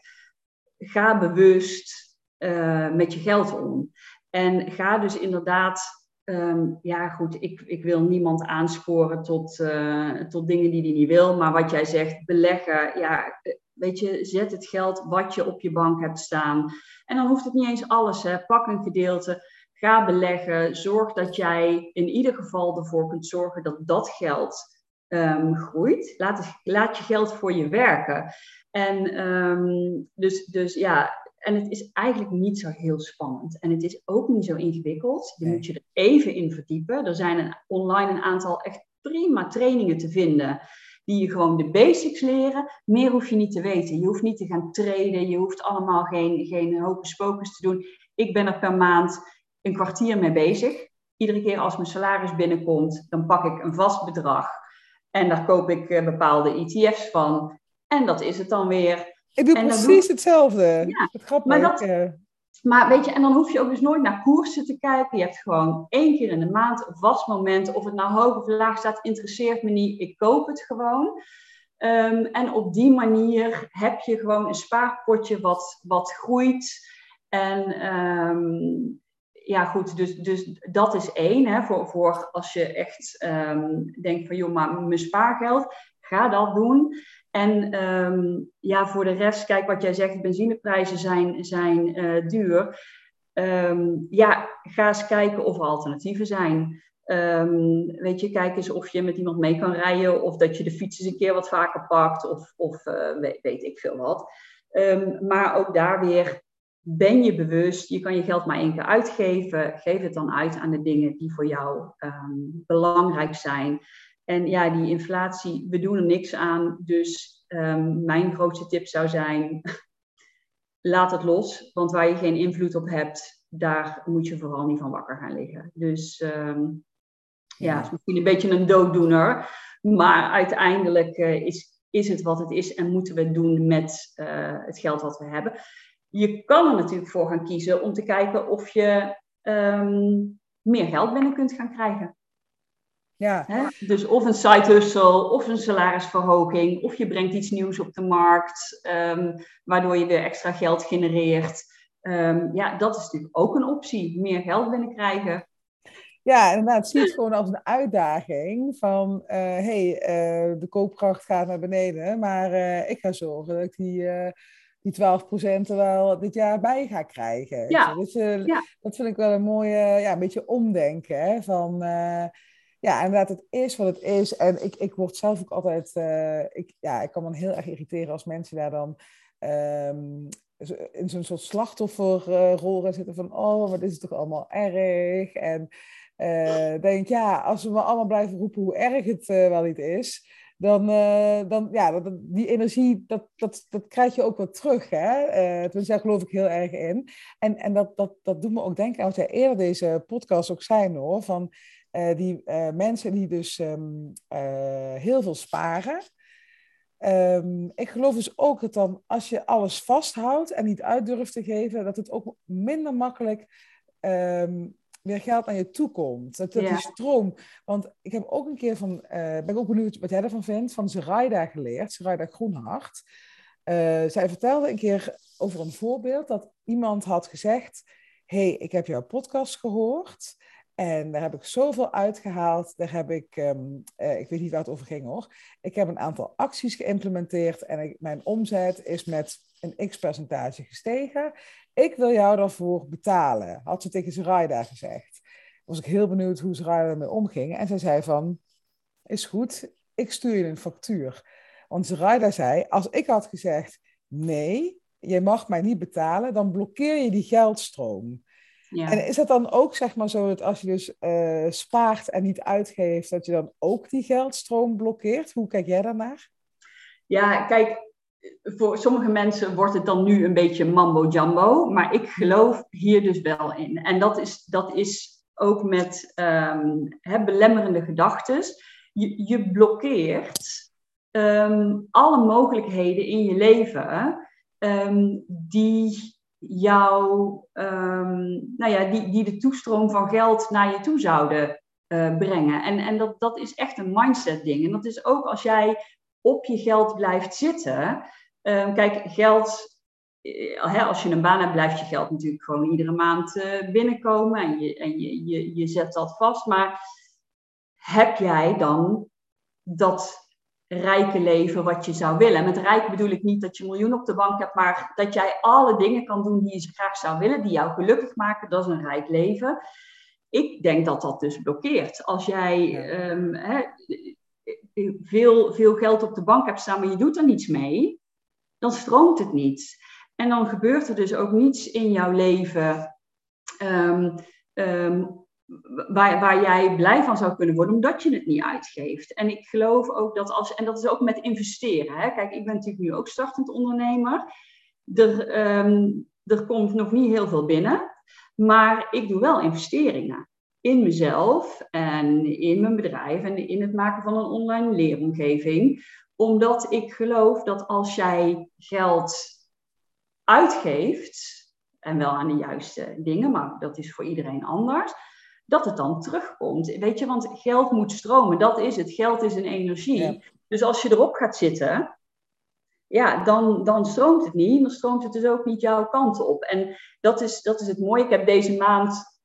Speaker 2: ga bewust uh, met je geld om. En ga dus inderdaad, um, ja goed, ik, ik wil niemand aansporen tot, uh, tot dingen die hij niet wil. Maar wat jij zegt, beleggen, ja, weet je, zet het geld wat je op je bank hebt staan. En dan hoeft het niet eens alles, hè. pak een gedeelte. Ga beleggen. Zorg dat jij in ieder geval ervoor kunt zorgen dat dat geld um, groeit. Laat, laat je geld voor je werken. En um, dus, dus ja, en het is eigenlijk niet zo heel spannend. En het is ook niet zo ingewikkeld. Je nee. moet je er even in verdiepen. Er zijn een, online een aantal echt prima trainingen te vinden. Die je gewoon de basics leren. Meer hoef je niet te weten. Je hoeft niet te gaan traden. Je hoeft allemaal geen, geen hocus pocus te doen. Ik ben er per maand een kwartier mee bezig. Iedere keer als mijn salaris binnenkomt, dan pak ik een vast bedrag. En daar koop ik uh, bepaalde ETF's van. En dat is het dan weer.
Speaker 1: Ik doe en precies doe... hetzelfde.
Speaker 2: Ja, het maar, dat, maar weet je, en dan hoef je ook dus nooit naar koersen te kijken. Je hebt gewoon één keer in de maand een vast moment. Of het nou hoog of laag staat, interesseert me niet. Ik koop het gewoon. Um, en op die manier heb je gewoon een spaarpotje wat, wat groeit. En um, ja, goed, dus, dus dat is één. Hè, voor, voor als je echt um, denkt van, joh, maar mijn spaargeld, ga dat doen. En um, ja, voor de rest, kijk wat jij zegt, benzineprijzen zijn, zijn uh, duur. Um, ja, ga eens kijken of er alternatieven zijn. weet je, kijk eens of je met iemand mee kan rijden, of dat je de fiets eens een keer wat vaker pakt, of, of uh, weet, weet, ik veel wat. maar ook daar weer ben je bewust, je kan je geld maar één keer uitgeven. Geef het dan uit aan de dingen die voor jou um, belangrijk zijn. En ja, die inflatie, we doen er niks aan. Dus um, mijn grootste tip zou zijn, laat het los. Want waar je geen invloed op hebt, daar moet je vooral niet van wakker gaan liggen. Dus um, ja, het is misschien een beetje een dooddoener. Maar uiteindelijk uh, is, is het wat het is en moeten we het doen met uh, het geld wat we hebben je kan er natuurlijk voor gaan kiezen om te kijken of je um, meer geld binnen kunt gaan krijgen.
Speaker 1: Ja.
Speaker 2: Hè? Dus of een side hustle, of een salarisverhoging, of je brengt iets nieuws op de markt, um, waardoor je weer extra geld genereert. Um, ja, dat is natuurlijk ook een optie, meer geld binnenkrijgen.
Speaker 1: Ja, inderdaad, zie het gewoon als een uitdaging van, hé, uh, hey, uh, de koopkracht gaat naar beneden, maar uh, ik ga zorgen dat ik die die 12% er wel dit jaar bij ga krijgen.
Speaker 2: Ja.
Speaker 1: Dus uh, ja. dat vind ik wel een mooie, ja, een beetje omdenken. Hè? Van, uh, ja, inderdaad, het is wat het is. En ik, ik word zelf ook altijd, uh, ik, ja, ik kan me heel erg irriteren als mensen daar dan um, in zo'n soort slachtofferrol gaan zitten van, oh, wat is het toch allemaal erg? En denk ja, als we maar allemaal blijven roepen hoe erg het wel niet is, dan, uh, dan ja, dat, die energie, dat, dat, dat krijg je ook wel terug. Hè? Uh, tenminste, daar geloof ik heel erg in. En, en dat, dat, dat doet me ook denken aan wat jij eerder deze podcast ook zei, hoor. Van uh, die mensen die dus um, heel veel sparen. Um, ik geloof dus ook dat dan, als je alles vasthoudt en niet uit durft te geven, dat het ook minder makkelijk um, weer geld naar je toe komt. Dat, dat die stroom. Want ik heb ook een keer van, uh, ben ik ook benieuwd wat jij ervan vindt, van Zeraida geleerd, Zeraida Groenhart. Uh, zij vertelde een keer over een voorbeeld dat iemand had gezegd: hey, ik heb jouw podcast gehoord. En daar heb ik zoveel uitgehaald. Daar heb ik, um, uh, ik weet niet waar het over ging hoor. Ik heb een aantal acties geïmplementeerd en mijn omzet is met een x percentage gestegen. Ik wil jou daarvoor betalen, had ze tegen Zoraida gezegd. Was ik heel benieuwd hoe Zoraida ermee omging. En zij zei van, is goed, ik stuur je een factuur. Want Zoraida zei, als ik had gezegd, nee, je mag mij niet betalen, dan blokkeer je die geldstroom. Ja. En is dat dan ook zeg maar zo dat als je dus uh, spaart en niet uitgeeft, dat je dan ook die geldstroom blokkeert? Hoe kijk jij daarnaar?
Speaker 2: Ja, kijk, voor sommige mensen wordt het dan nu een beetje mambo jumbo, maar ik geloof hier dus wel in. En dat is, dat is ook met um, belemmerende gedachten. Je, je blokkeert um, alle mogelijkheden in je leven um, die jou, nou ja, die, die de toestroom van geld naar je toe zouden uh, brengen. En, en dat, dat is echt een mindset ding. En dat is ook als jij op je geld blijft zitten. Uh, kijk, geld, uh, hè, als je een baan hebt, blijft je geld natuurlijk gewoon iedere maand uh, binnenkomen en, je, en je, je, je zet dat vast. Maar heb jij dan dat rijke leven wat je zou willen? Met rijk bedoel ik niet dat je miljoen op de bank hebt, maar dat jij alle dingen kan doen die je graag zou willen, die jou gelukkig maken. Dat is een rijk leven. Ik denk dat dat dus blokkeert. Als jij um, hè, veel, veel geld op de bank hebt staan, maar je doet er niets mee, dan stroomt het niet. En dan gebeurt er dus ook niets in jouw leven um, um, waar, waar jij blij van zou kunnen worden, omdat je het niet uitgeeft. En ik geloof ook dat als, en dat is ook met investeren. Hè? Kijk, ik ben natuurlijk nu ook startend ondernemer. Er, um, er komt nog niet heel veel binnen, maar ik doe wel investeringen in mezelf en in mijn bedrijf en in het maken van een online leeromgeving. Omdat ik geloof dat als jij geld uitgeeft, en wel aan de juiste dingen, maar dat is voor iedereen anders, dat het dan terugkomt. Weet je, want geld moet stromen, dat is het. Geld is een energie. Dus als je erop gaat zitten, ja, dan, dan stroomt het niet. Dan stroomt het dus ook niet jouw kant op. En dat is, dat is het mooie. Ik heb deze maand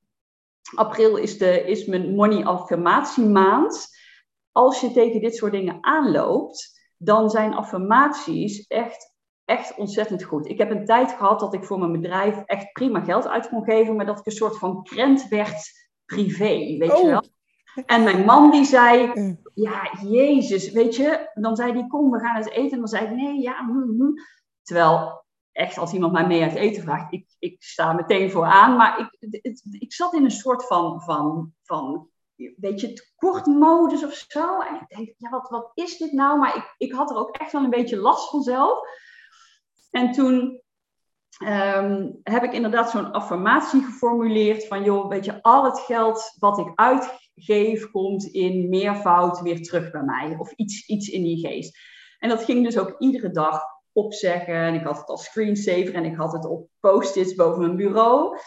Speaker 2: April is, de, is mijn money affirmatie maand. Als je tegen dit soort dingen aanloopt, dan zijn affirmaties echt, echt ontzettend goed. Ik heb een tijd gehad dat ik voor mijn bedrijf echt prima geld uit kon geven, maar dat ik een soort van krent werd privé, weet je oh. wel. En mijn man die zei, ja, jezus, weet je, dan zei hij, kom, we gaan eens eten. En dan zei ik, nee, ja, mm, mm. Terwijl echt als iemand mij mee uit eten vraagt, ik, ik sta meteen voor aan. Maar ik, het, ik zat in een soort van, van, van weet je, tekortmodus of zo. En ik denk, ja, wat, wat is dit nou? Maar ik, ik had er ook echt wel een beetje last van zelf. En toen ehm, heb ik inderdaad zo'n affirmatie geformuleerd van, joh, weet je, al het geld wat ik uitgeef komt in meervoud weer terug bij mij. Of iets, iets in die geest. En dat ging dus ook iedere dag opzeggen. En ik had het als screensaver en ik had het op post-its boven mijn bureau.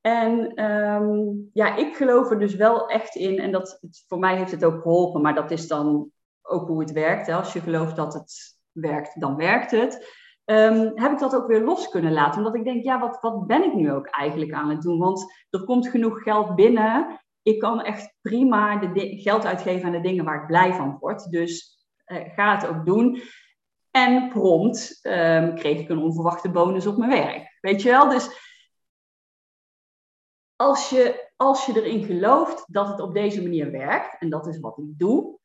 Speaker 2: En ehm, ja, ik geloof er dus wel echt in. En dat, voor mij heeft het ook geholpen, maar dat is dan ook hoe het werkt. Hè. Als je gelooft dat het werkt, dan werkt het. Um, heb ik dat ook weer los kunnen laten. Omdat ik denk, ja, wat, wat ben ik nu ook eigenlijk aan het doen? Want er komt genoeg geld binnen. Ik kan echt prima de geld uitgeven aan de dingen waar ik blij van word. Dus uh, ga het ook doen. En prompt um, kreeg ik een onverwachte bonus op mijn werk. Weet je wel? Dus als je, als je erin gelooft dat het op deze manier werkt, en dat is wat ik doe,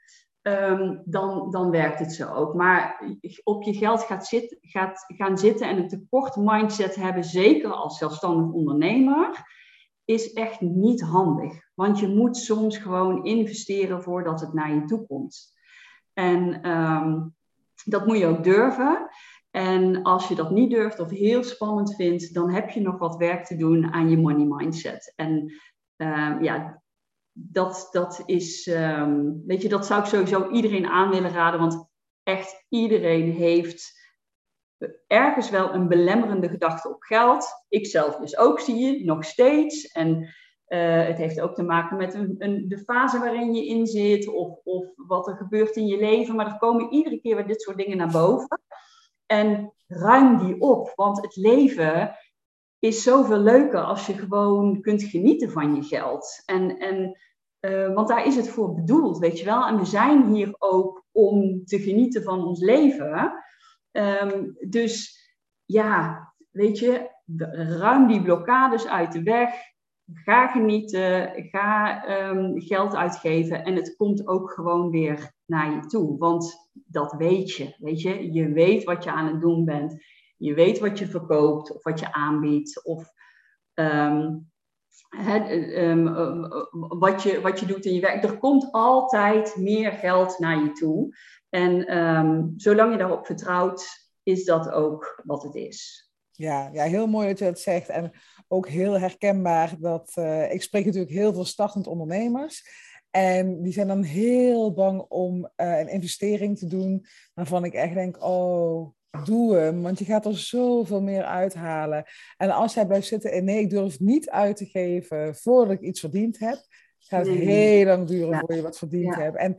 Speaker 2: um, dan, dan werkt het zo ook. Maar op je geld gaat, zit, gaat gaan zitten en een tekort mindset hebben, zeker als zelfstandig ondernemer, is echt niet handig. Want je moet soms gewoon investeren voordat het naar je toe komt. En ehm, dat moet je ook durven. En als je dat niet durft of heel spannend vindt, dan heb je nog wat werk te doen aan je money mindset. En ehm, ja, dat, dat is, ehm, weet je, dat zou ik sowieso iedereen aan willen raden. Want echt iedereen heeft ergens wel een belemmerende gedachte op geld. Ik zelf dus ook, zie je, nog steeds. En uh, het heeft ook te maken met een, een, de fase waarin je in zit of, of wat er gebeurt in je leven. Maar er komen iedere keer weer dit soort dingen naar boven. En ruim die op, want het leven is zoveel leuker als je gewoon kunt genieten van je geld. En, en, uh, want daar is het voor bedoeld, weet je wel. En we zijn hier ook om te genieten van ons leven. Um, dus ja, weet je, ruim die blokkades uit de weg. Ga genieten, ga um, geld uitgeven en het komt ook gewoon weer naar je toe. Want dat weet je, weet je. Je weet wat je aan het doen bent. Je weet wat je verkoopt of wat je aanbiedt. Of um, wat, je, wat je doet in je werk. Er komt altijd meer geld naar je toe. En um, zolang je daarop vertrouwt, is dat ook wat het is.
Speaker 1: Ja, ja, heel mooi dat je dat zegt. En ook heel herkenbaar dat uh, ik spreek natuurlijk heel veel startend ondernemers. En die zijn dan heel bang om uh, een investering te doen waarvan ik echt denk, oh, doe hem, want je gaat er zoveel meer uithalen. En als jij blijft zitten en nee, ik durf niet uit te geven voordat ik iets verdiend heb, gaat het heel lang duren voor je wat verdiend hebt. En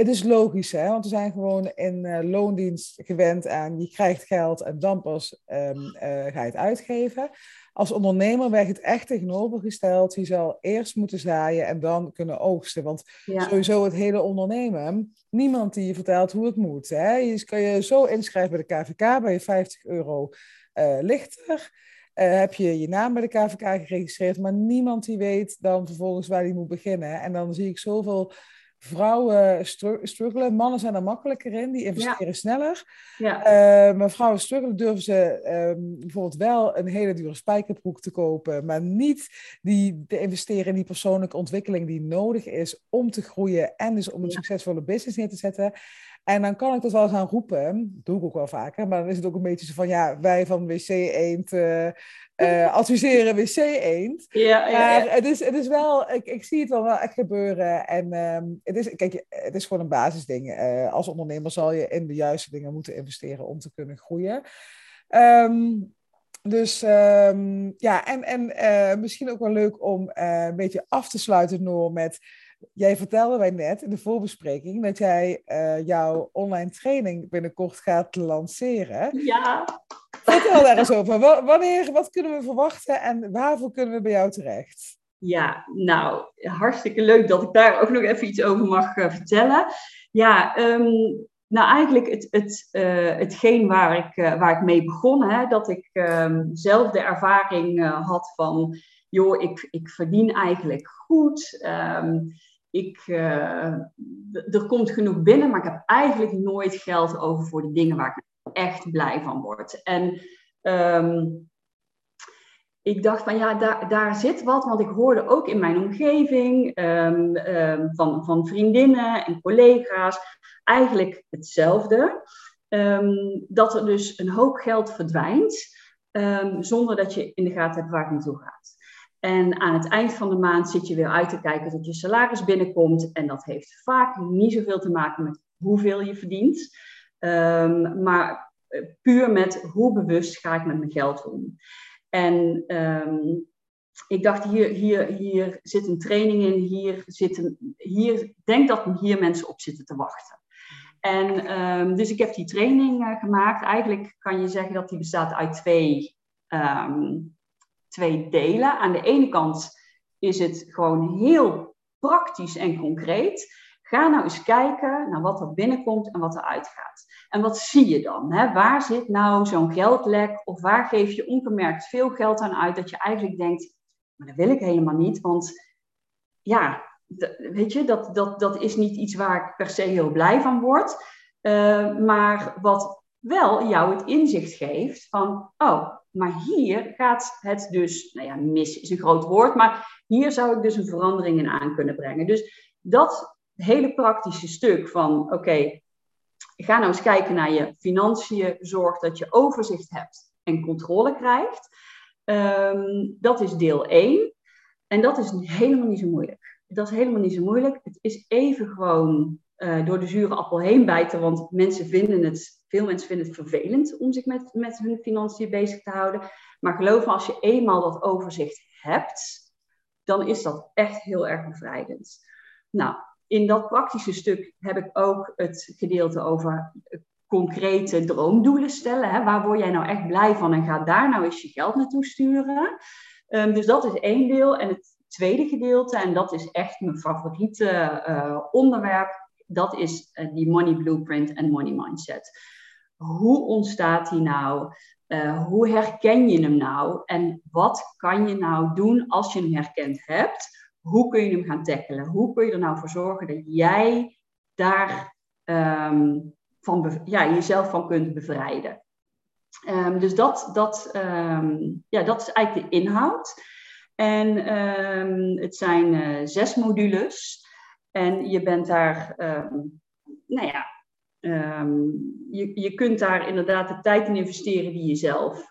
Speaker 1: het is logisch, hè? want we zijn gewoon in uh, loondienst gewend aan je krijgt geld en dan pas um, uh, ga je het uitgeven. Als ondernemer werkt het echt tegenovergesteld. Je zal eerst moeten zaaien en dan kunnen oogsten. Want sowieso het hele ondernemen, niemand die je vertelt hoe het moet. Hè? Je kan je zo inschrijven bij de KVK, bij je 50 euro uh, lichter. Uh, heb je je naam bij de KVK geregistreerd, maar niemand die weet dan vervolgens waar die moet beginnen. En dan zie ik zoveel vrouwen struggelen. Mannen zijn er makkelijker in, die investeren sneller. Ja. Uh, maar vrouwen struggelen, durven ze um, bijvoorbeeld wel een hele dure spijkerbroek te kopen, maar niet die, te investeren in die persoonlijke ontwikkeling die nodig is om te groeien en dus om een succesvolle business neer te zetten. En dan kan ik dat wel gaan roepen, dat doe ik ook wel vaker, maar dan is het ook een beetje zo van, ja, wij van WC Eend uh, uh, adviseren WC Eend. Ja, ja, maar het is, het is wel, ik, ik zie het wel, wel echt gebeuren. En um, het, is, kijk, het is gewoon een basisding. Uh, als ondernemer zal je in de juiste dingen moeten investeren om te kunnen groeien. Um, dus um, ja, en, en uh, misschien ook wel leuk om een beetje af te sluiten, Noor, met Jij vertelde mij net in de voorbespreking dat jij uh, jouw online training binnenkort gaat lanceren.
Speaker 2: Ja.
Speaker 1: Vertel daar eens over. Wanneer, wat kunnen we verwachten en waarvoor kunnen we bij jou terecht?
Speaker 2: Ja, nou, hartstikke leuk dat ik daar ook nog even iets over mag uh, vertellen. Ja, um, nou eigenlijk het, het, uh, hetgeen waar ik, waar ik mee begon, hè, dat ik um, zelf de ervaring had van, joh, ik, ik verdien eigenlijk goed. Um, ik, er komt genoeg binnen, maar ik heb eigenlijk nooit geld over voor de dingen waar ik echt blij van word. En um, ik dacht van ja, daar, daar zit wat, want ik hoorde ook in mijn omgeving um, um, van, van vriendinnen en collega's eigenlijk hetzelfde. dat er dus een hoop geld verdwijnt zonder dat je in de gaten hebt waar het naartoe gaat. En aan het eind van de maand zit je weer uit te kijken tot je salaris binnenkomt. En dat heeft vaak niet zoveel te maken met hoeveel je verdient, um, maar eh, puur met hoe bewust ga ik met mijn geld om. En um, ik dacht, hier, hier, hier zit een training in, hier zit hier, denk dat hier mensen op zitten te wachten. En um, dus ik heb die training uh, gemaakt. Eigenlijk kan je zeggen dat die bestaat uit twee twee delen. Aan de ene kant is het gewoon heel praktisch en concreet. Ga nou eens kijken naar wat er binnenkomt en wat er uitgaat. En wat zie je dan? Hè? Waar zit nou zo'n geldlek of waar geef je ongemerkt veel geld aan uit dat je eigenlijk denkt, maar dat wil ik helemaal niet, want ja, weet je, dat, dat, dat is niet iets waar ik per se heel blij van word. Uh, maar wat wel jou het inzicht geeft van, oh, Maar hier gaat het dus, nou ja, mis is een groot woord, maar hier zou ik dus een verandering in aan kunnen brengen. Dus dat hele praktische stuk van, oké, ga nou eens kijken naar je financiën, zorg dat je overzicht hebt en controle krijgt. Ehm, dat is deel 1. En dat is helemaal niet zo moeilijk. Dat is helemaal niet zo moeilijk. Het is even gewoon uh, door de zure appel heen bijten, want mensen vinden het, veel mensen vinden het vervelend om zich met, met hun financiën bezig te houden. Maar geloof me, als je eenmaal dat overzicht hebt, dan is dat echt heel erg bevrijdend. Nou, in dat praktische stuk heb ik ook het gedeelte over concrete droomdoelen stellen. Hè? Waar word jij nou echt blij van en ga daar nou eens je geld naartoe sturen. Um, dus dat is één deel. En het tweede gedeelte, en dat is echt mijn favoriete uh, onderwerp, dat is uh, die money blueprint en money mindset. Hoe ontstaat die nou? Hoe herken je hem nou? En wat kan je nou doen als je hem herkend hebt? Hoe kun je hem gaan tackelen? Hoe kun je er nou voor zorgen dat jij daar um, van ja, jezelf van kunt bevrijden? Um, dus dat, dat, um, ja, dat is eigenlijk de inhoud. En het zijn uh, zes modules. En je bent daar, nou ja, je, je kunt daar inderdaad de tijd in investeren die je zelf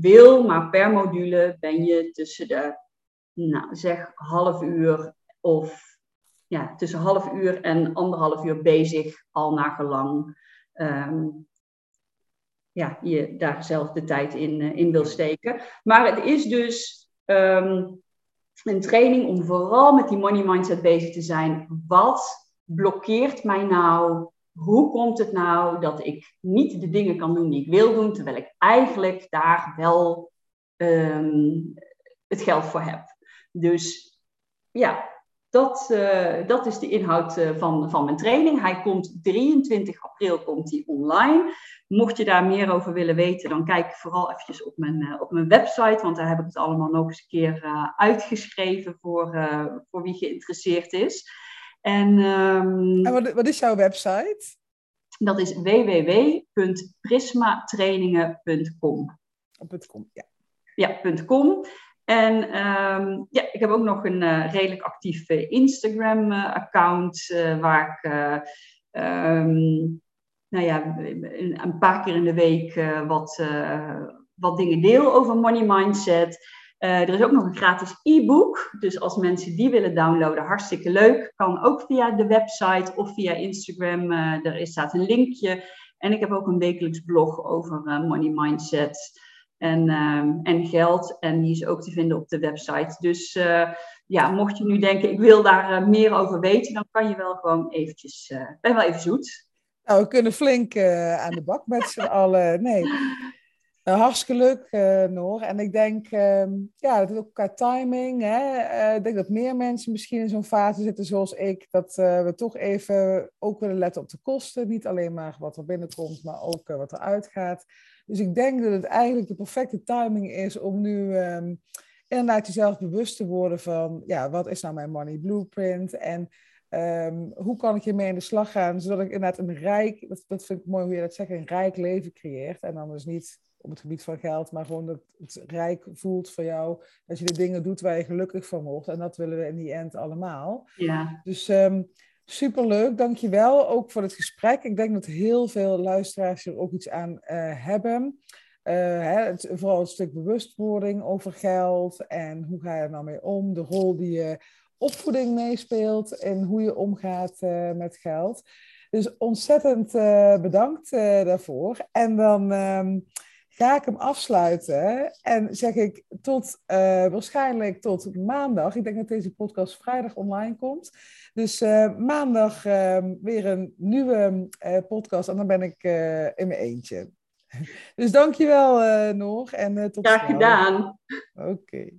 Speaker 2: wil, maar per module ben je tussen de, nou, zeg half uur of ja, tussen half uur en anderhalf uur bezig, al naar gelang um, ja, je daar zelf de tijd in, uh, in wil steken. Maar het is dus een training om vooral met die money mindset bezig te zijn. Wat blokkeert mij nou hoe komt het nou dat ik niet de dingen kan doen die ik wil doen, terwijl ik eigenlijk daar wel um, het geld voor heb. Dus ja, dat, uh, dat is de inhoud uh, van, van mijn training. Hij komt 23 april komt hij online. Mocht je daar meer over willen weten, dan kijk vooral eventjes op mijn, uh, op mijn website, want daar heb ik het allemaal nog eens een keer uitgeschreven voor, voor wie geïnteresseerd is.
Speaker 1: En, um, en wat, wat, is jouw website?
Speaker 2: Dat is www.prismatrainingen.com.
Speaker 1: .com, ja.
Speaker 2: Ja, .com. En um, ja, ik heb ook nog een uh, redelijk actief uh, Instagram-account uh, waar ik um, nou ja, een, paar keer in de week wat, wat dingen deel over money mindset. Er is ook nog een gratis e-book. Dus als mensen die willen downloaden, hartstikke leuk. Kan ook via de website of via Instagram. Er staat een linkje. En ik heb ook een wekelijks blog over money mindset en, ehm, en geld. En die is ook te vinden op de website. Dus ja, mocht je nu denken, ik wil daar meer over weten, dan kan je wel gewoon eventjes, ben wel even zoet.
Speaker 1: Nou, we kunnen flink aan de bak met z'n allen. Nee. Uh, hartstikke leuk, uh, Noor. En ik denk, uh, ja, dat is ook qua timing. Hè? Uh, ik denk dat meer mensen misschien in zo'n fase zitten zoals ik. Dat we toch even ook willen letten op de kosten. Niet alleen maar wat er binnenkomt, maar ook wat er uitgaat. Dus ik denk dat het eigenlijk de perfecte timing is om nu um, inderdaad jezelf bewust te worden van, ja, wat is nou mijn money blueprint? En um, hoe kan ik hiermee in de slag gaan, zodat ik inderdaad een rijk, dat, dat vind ik mooi hoe je dat zegt, een rijk leven creëert. En dan dus niet op het gebied van geld, maar gewoon dat het rijk voelt voor jou. Dat je de dingen doet waar je gelukkig van wordt. En dat willen we in die end allemaal.
Speaker 2: Ja.
Speaker 1: Dus um, superleuk, dankjewel ook voor het gesprek. Ik denk dat heel veel luisteraars er ook iets aan uh, hebben. Uh, hè, het, vooral het stuk bewustwording over geld en hoe ga je er nou mee om. De rol die je opvoeding meespeelt en hoe je omgaat uh, met geld. Dus ontzettend bedankt daarvoor. En dan... Um, ga ik hem afsluiten en zeg ik tot uh, waarschijnlijk tot maandag. Ik denk dat deze podcast vrijdag online komt. Dus uh, maandag uh, weer een nieuwe podcast en dan ben ik in mijn eentje. Dus dankjewel Noor en tot
Speaker 2: Graag gedaan.
Speaker 1: Oké.
Speaker 2: Okay.